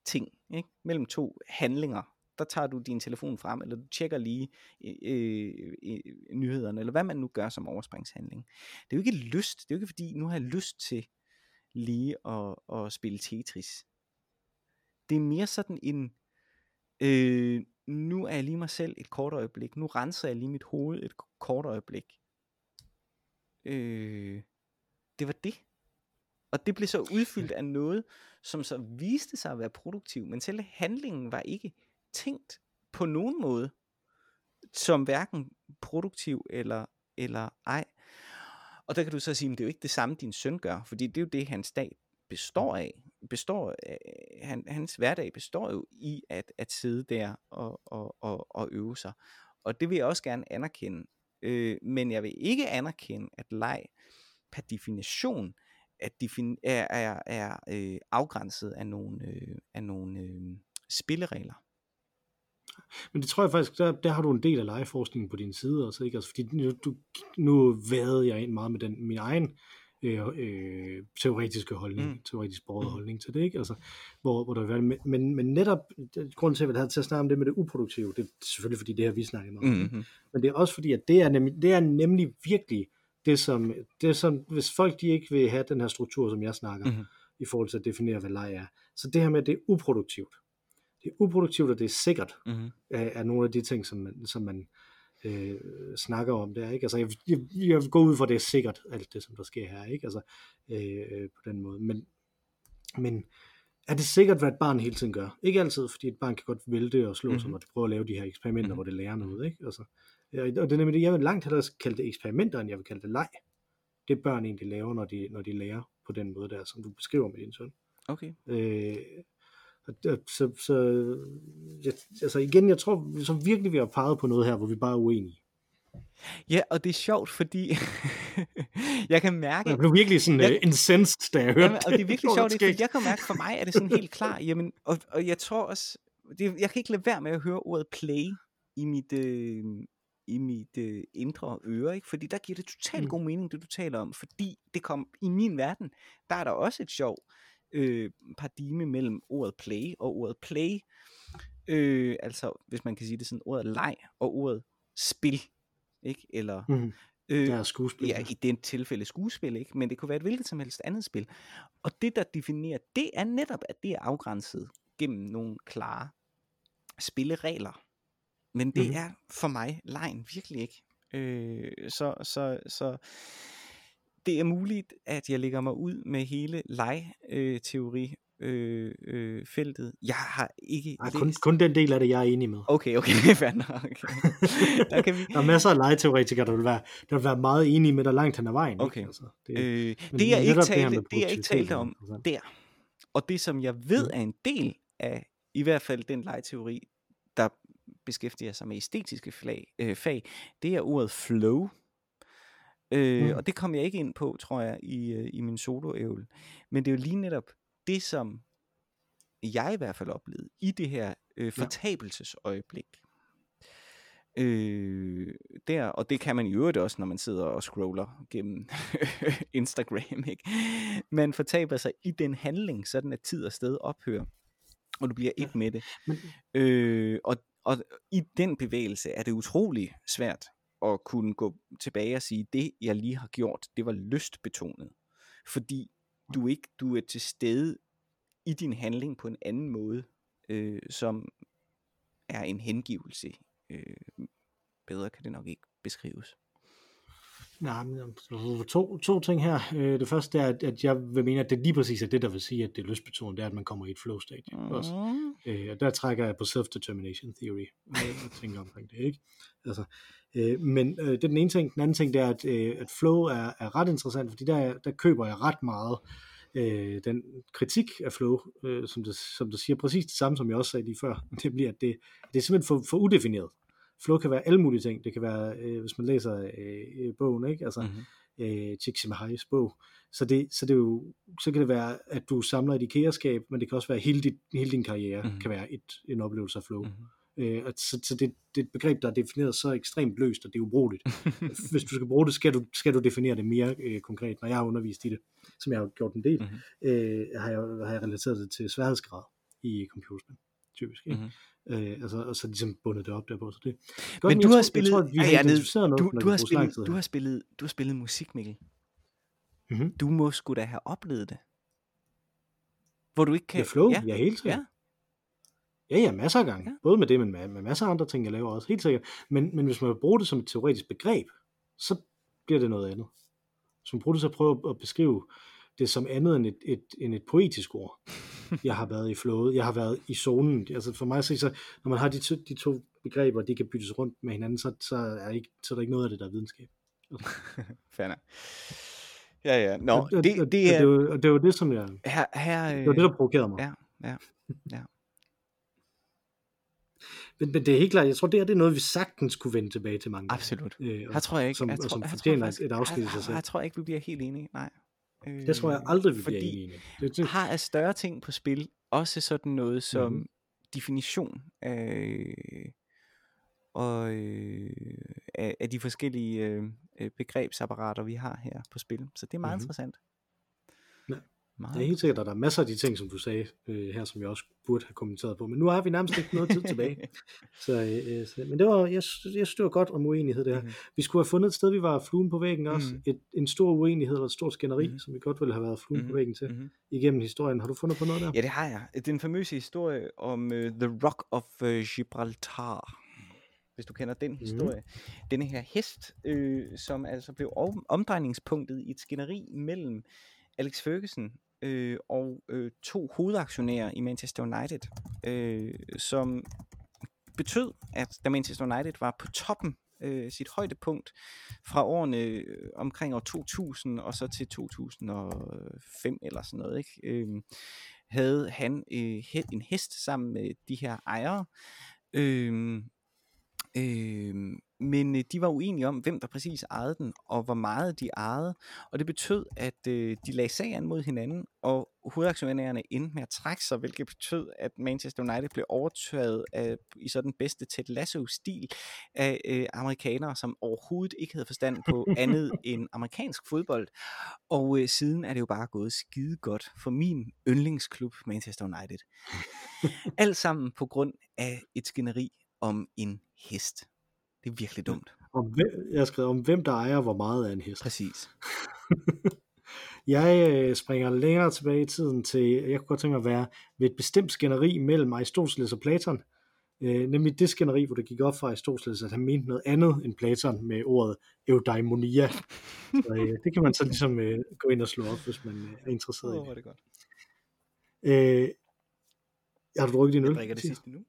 [SPEAKER 2] ting, ikke? mellem to handlinger, der tager du din telefon frem, eller du tjekker lige øh, øh, øh nyhederne, eller hvad man nu gør som overspringshandling. Det er jo ikke lyst, det er jo ikke fordi, nu har jeg lyst til lige at, at spille Tetris. Det er mere sådan en, øh, nu er jeg lige mig selv et kort øjeblik, nu renser jeg lige mit hoved et kort øjeblik. Øh, det var det. Og det blev så udfyldt af noget, som så viste sig at være produktiv, men selve handlingen var ikke tænkt på nogen måde som hverken produktiv eller, eller ej. Og der kan du så sige, at det er jo ikke det samme, din søn gør, fordi det er jo det, hans dag består af. Består af han, hans hverdag består jo i at, at sidde der og, og, og, og øve sig. Og det vil jeg også gerne anerkende. Øh, men jeg vil ikke anerkende, at leg per definition at defin- er, er, er øh, afgrænset af nogle, øh, af nogle øh, spilleregler.
[SPEAKER 1] Men det tror jeg faktisk, der, der har du en del af legeforskningen på din side også, ikke? Altså, fordi nu, du, nu vadede jeg ind meget med den, min egen øh, øh, teoretiske holdning,
[SPEAKER 2] Mm.
[SPEAKER 1] teoretisk borget
[SPEAKER 2] Mm.
[SPEAKER 1] holdning til det, ikke? Altså, hvor, hvor der vil men, men, men netop, grunden til, at jeg havde til at snakke om det med det uproduktive, det er selvfølgelig fordi, det har vi snakket meget om,
[SPEAKER 2] Mm-hmm.
[SPEAKER 1] men det er også fordi, at det er nemlig, det er nemlig virkelig det som, det som, hvis folk de ikke vil have den her struktur, som jeg snakker,
[SPEAKER 2] Mhm.
[SPEAKER 1] i forhold til at definere, hvad leg er. Så det her med, at det er uproduktivt. Det er uproduktivt, og det er sikkert,
[SPEAKER 2] Mm-hmm.
[SPEAKER 1] er, er nogle af de ting, som man, som man øh, snakker om der. Ikke? Altså, jeg, jeg, jeg går ud fra, at det er sikkert, alt det, som der sker her. Ikke? Altså, øh, på den måde. Men, men er det sikkert, hvad et barn hele tiden gør? Ikke altid, fordi et barn kan godt vælte og slå sig,
[SPEAKER 2] Mhm.
[SPEAKER 1] når det prøver at lave de her eksperimenter,
[SPEAKER 2] Mhm.
[SPEAKER 1] hvor det lærer noget. Ikke? Altså, og det er nemlig det, jeg vil langt hellere kalde det eksperimenter, end jeg vil kalde det leg. Det børn egentlig laver, når de, når de lærer på den måde der, som du beskriver med din søn.
[SPEAKER 2] Okay.
[SPEAKER 1] Øh, så, så jeg, altså igen, jeg tror så virkelig, vi har peget på noget her, hvor vi bare er uenige.
[SPEAKER 2] Ja, og det er sjovt, fordi jeg kan mærke,
[SPEAKER 1] Jeg blev virkelig sådan
[SPEAKER 2] Jeg-
[SPEAKER 1] uh, incensed, da jeg hørte
[SPEAKER 2] Jamen, og det er virkelig sjovt, det, fordi jeg kan mærke, for mig er det sådan helt klar, jamen, og, og jeg tror også, det, jeg kan ikke lade være med at høre ordet play i mit, øh, i mit øh, indre øre, ikke? fordi der giver det totalt
[SPEAKER 1] Mm.
[SPEAKER 2] god mening, det du taler om, fordi det kom i min verden, der er der også et sjov øh, paradigme mellem ordet play og ordet play, øh, altså hvis man kan sige det sådan, ordet leg og ordet spil, ikke? eller
[SPEAKER 1] Mhm.
[SPEAKER 2] øh,
[SPEAKER 1] Ja, skuespil.
[SPEAKER 2] Ja, i det tilfælde skuespil, ikke? men det kunne være et hvilket som helst andet spil. Og det, der definerer, det er netop, at det er afgrænset gennem nogle klare spilleregler. Men det
[SPEAKER 1] Mhm.
[SPEAKER 2] er for mig lejen virkelig ikke. Øh, så, så, så det er muligt, at jeg lægger mig ud med hele leg-teori øh, øh, feltet. Jeg har ikke
[SPEAKER 1] Ej, kun, kun den del af det, jeg er enig med.
[SPEAKER 2] Okay, okay, fair nok. Okay. Der kan vi...
[SPEAKER 1] Der er masser af legeteoretikere, der vil være, der vil være meget enige med dig langt hen ad vejen. ikke?
[SPEAKER 2] Okay.
[SPEAKER 1] Altså, det,
[SPEAKER 2] Øh, det, jeg ikke
[SPEAKER 1] det
[SPEAKER 2] talte,
[SPEAKER 1] med
[SPEAKER 2] det, jeg ikke talte om der, og det som jeg ved
[SPEAKER 1] Mm.
[SPEAKER 2] er en del af, i hvert fald den legeteori, der beskæftiger sig med æstetiske flag, øh, fag, det er ordet flow. Øh,
[SPEAKER 1] Mm.
[SPEAKER 2] Og det kom jeg ikke ind på, tror jeg, i, øh, i min soloævel. Men det er jo lige netop det, som jeg i hvert fald oplevede i det her øh, fortabelsesøjeblik. Øh, der, og det kan man i øvrigt også, når man sidder og scroller gennem Instagram. Ikke? Man fortaber sig i den handling, sådan at tid og sted ophører, og du bliver et med det.
[SPEAKER 1] Men,
[SPEAKER 2] Øh, og, og i den bevægelse er det utrolig svært at kunne gå tilbage og sige, det jeg lige har gjort, det var lystbetonet. Fordi du ikke du er til stede i din handling på en anden måde, øh, som er en hengivelse. Øh, bedre kan det nok ikke beskrives.
[SPEAKER 1] Nej, men to, to ting her. Øh, Det første er, at, jeg vil mene, at det lige præcis er det, der vil sige, at det er lystbetonet, det er, at man kommer i et flow-stadie. Mm. Også. Øh, og der trækker jeg på self-determination theory, jeg tænker omkring det, ikke? Altså, øh, men det er den ene ting. Den anden ting, det er, at, at flow er, er ret interessant, fordi der, der køber jeg ret meget øh, den kritik af flow, øh, som, det, som det siger præcis det samme, som jeg også sagde lige før, nemlig at det, det er simpelthen for, for udefineret. Flow kan være alle mulige ting. Det kan være, øh, hvis man læser øh, øh, bogen, ikke? Altså,
[SPEAKER 2] Mm-hmm.
[SPEAKER 1] øh, bog. Så det, så det er jo, så kan det være, at du samler et IKEA-skab, men det kan også være, at hele, dit, hele din karriere
[SPEAKER 2] Mhm.
[SPEAKER 1] mm. kan være et, en oplevelse af flow. Mm.
[SPEAKER 2] Mm-hmm.
[SPEAKER 1] Øh, og så, så det, det er et begreb, der er defineret så ekstremt løst, og det er ubrugeligt. Hvis du skal bruge det, skal du, skal du definere det mere øh, konkret. Når jeg har undervist i det, som jeg har gjort en del,
[SPEAKER 2] Mhm.
[SPEAKER 1] øh, har, jeg, har jeg relateret det til sværhedsgrad i computerspil, typisk. Ikke?
[SPEAKER 2] Mhm.
[SPEAKER 1] Øh, altså, og så ligesom bundet det op derpå. Så det,
[SPEAKER 2] Men
[SPEAKER 1] jeg
[SPEAKER 2] du
[SPEAKER 1] tror-
[SPEAKER 2] har spillet,
[SPEAKER 1] tror, vi har noget,
[SPEAKER 2] du, du, har
[SPEAKER 1] bruger
[SPEAKER 2] spillet, du har spillet, du har spillet musik, Mikkel.
[SPEAKER 1] Mhm.
[SPEAKER 2] Du må sgu da have oplevet det. Hvor du ikke kan...
[SPEAKER 1] Ja, flow, ja, ja helt sikkert.
[SPEAKER 2] Ja.
[SPEAKER 1] Ja, ja, masser af gange.
[SPEAKER 2] Ja.
[SPEAKER 1] Både med det, men med, med masser af andre ting, jeg laver også, helt sikkert. Men, men hvis man vil bruge det som et teoretisk begreb, så bliver det noget andet. Man bruger det til at prøve at beskrive det som andet end et, et, end et poetisk ord. Jeg har været i flowet, jeg har været i zonen. Altså for mig se, så når man har de to, de to begreber, de kan byttes rundt med hinanden, så, så, er, ikke, så er der ikke noget af det, der er videnskab.
[SPEAKER 2] Nok. Ja, ja. Nå,
[SPEAKER 1] og,
[SPEAKER 2] det,
[SPEAKER 1] og,
[SPEAKER 2] det
[SPEAKER 1] og,
[SPEAKER 2] er...
[SPEAKER 1] det, var, og det var det, som jeg...
[SPEAKER 2] Her, her,
[SPEAKER 1] Det var det, der provokerede mig.
[SPEAKER 2] Ja, ja, ja.
[SPEAKER 1] Men, men det er helt klart, jeg tror, det her det er noget, vi sagtens kunne vende tilbage til mange.
[SPEAKER 2] Absolut.
[SPEAKER 1] Øh, og
[SPEAKER 2] Her tror jeg ikke,
[SPEAKER 1] som,
[SPEAKER 2] jeg
[SPEAKER 1] og
[SPEAKER 2] tror,
[SPEAKER 1] som fortjener
[SPEAKER 2] tror
[SPEAKER 1] et,
[SPEAKER 2] faktisk,
[SPEAKER 1] et afsnit i sig selv.
[SPEAKER 2] jeg tror ikke, vi bliver helt enige. Nej. Øh,
[SPEAKER 1] Det tror jeg aldrig, vi bliver
[SPEAKER 2] fordi
[SPEAKER 1] enige i. Det, det,
[SPEAKER 2] har af større ting på spil, også sådan noget som
[SPEAKER 1] Mhm.
[SPEAKER 2] definition af, og, øh, af, af de forskellige øh, øh, begrebsapparater, vi har her på spil. Så det er meget
[SPEAKER 1] Mhm.
[SPEAKER 2] interessant. Meget
[SPEAKER 1] det er helt sikkert, at der er masser af de ting, som du sagde øh, her, som jeg også burde have kommenteret på. Men nu har vi nærmest ikke noget tid tilbage. Så, øh, så, men det var, jeg, jeg synes, det var godt om uenighed det her.
[SPEAKER 2] Mhm.
[SPEAKER 1] Vi skulle have fundet et sted, vi var fluen på væggen også.
[SPEAKER 2] Mhm.
[SPEAKER 1] Et, en stor uenighed eller et stort skænderi,
[SPEAKER 2] Mhm.
[SPEAKER 1] som vi godt ville have været fluen på
[SPEAKER 2] Mhm.
[SPEAKER 1] væggen til
[SPEAKER 2] Mhm.
[SPEAKER 1] igennem historien. Har du fundet på noget der?
[SPEAKER 2] Ja, det har jeg. Den famøse historie om uh, The Rock of uh, Gibraltar. Hvis du kender den historie. Mm. Denne her hest, øh, som altså blev om- omdrejningspunktet i et skænderi mellem Alex Ferguson øh, og øh, to hovedaktionærer i Manchester United, øh, som betød, at da Manchester United var på toppen øh, sit højdepunkt fra årene øh, omkring år 2000 og så til 2005 eller sådan noget, ikke? Øh, havde han øh, en hest sammen med de her ejere, øh, Øh, men øh, de var uenige om, hvem der præcis ejede den, og hvor meget de ejede. Og det betød, at øh, de lagde sagen mod hinanden, og hovedaktionærerne endte med at trække sig, hvilket betød, at Manchester United blev overtaget af, i sådan bedste Ted Lasso-stil af øh, amerikanere, som overhovedet ikke havde forstand på andet end amerikansk fodbold. Og øh, siden er det jo bare gået skide godt for min yndlingsklub, Manchester United. Alt sammen på grund af et skænderi om en hest. Det er virkelig dumt.
[SPEAKER 1] Om hvem, jeg har skrevet om, hvem der ejer hvor meget af en hest.
[SPEAKER 2] Præcis.
[SPEAKER 1] jeg øh, springer længere tilbage i tiden til, jeg kunne godt tænke mig at være ved et bestemt skænderi mellem Aristoteles og Platon. Øh, nemlig det skænderi, hvor det gik op for Aristoteles, at han mente noget andet end Platon med ordet eudaimonia. Så øh, det kan man så ligesom øh, gå ind og slå op, hvis man øh, er interesseret
[SPEAKER 2] oh, i det. det godt.
[SPEAKER 1] Øh, har du drukket din øl?
[SPEAKER 2] Jeg drikker det sidste nu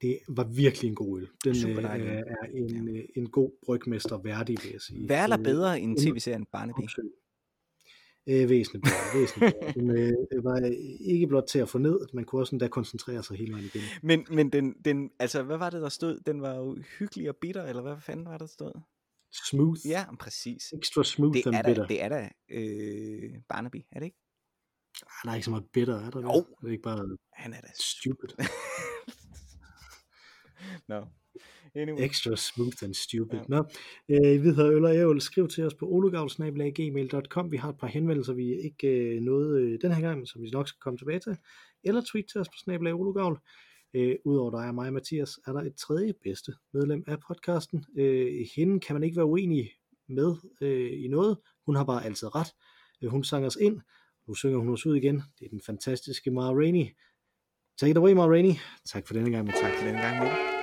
[SPEAKER 1] det var virkelig en god øl. Den Super øh, er en, ja. Øh, en god brygmester værdig, vil jeg sige.
[SPEAKER 2] Hvad er der bedre end tv-serien Barnaby?
[SPEAKER 1] Øh, væsentligt bedre. Væsentligt bedre. Den øh, var ikke blot til at få ned, man kunne også endda koncentrere sig hele vejen igen.
[SPEAKER 2] Men, men den, den, altså, hvad var det, der stod? Den var jo hyggelig og bitter, eller hvad fanden var det, der stod?
[SPEAKER 1] Smooth.
[SPEAKER 2] Ja, præcis.
[SPEAKER 1] Extra smooth
[SPEAKER 2] det
[SPEAKER 1] and
[SPEAKER 2] er
[SPEAKER 1] bitter.
[SPEAKER 2] Da, det er da øh, Barnaby, er det ikke?
[SPEAKER 1] Ah, der er ikke så meget bitter, er der
[SPEAKER 2] Jo.
[SPEAKER 1] Det er ikke bare
[SPEAKER 2] Han er da
[SPEAKER 1] stupid.
[SPEAKER 2] no. Anyway.
[SPEAKER 1] Extra smooth and stupid. Ja. Nå, øh, vi hedder Øl og Ævl. Skriv til os på olugavl.gmail.com. Vi har et par henvendelser, vi ikke øh, nåede øh, den her gang, som vi nok skal komme tilbage til. Eller tweet til os på snabelag olugavl. Øh, Udover dig og mig og Mathias, er der et tredje bedste medlem af podcasten. Øh, hende kan man ikke være uenig med øh, i noget. Hun har bare altid ret. Øh, hun sang os ind. Nu synger hun os ud igen. Det er den fantastiske Mara Rainey. Take it away, Ma Rainey. Tak for denne gang, men
[SPEAKER 2] tak for denne gang, Mikkel.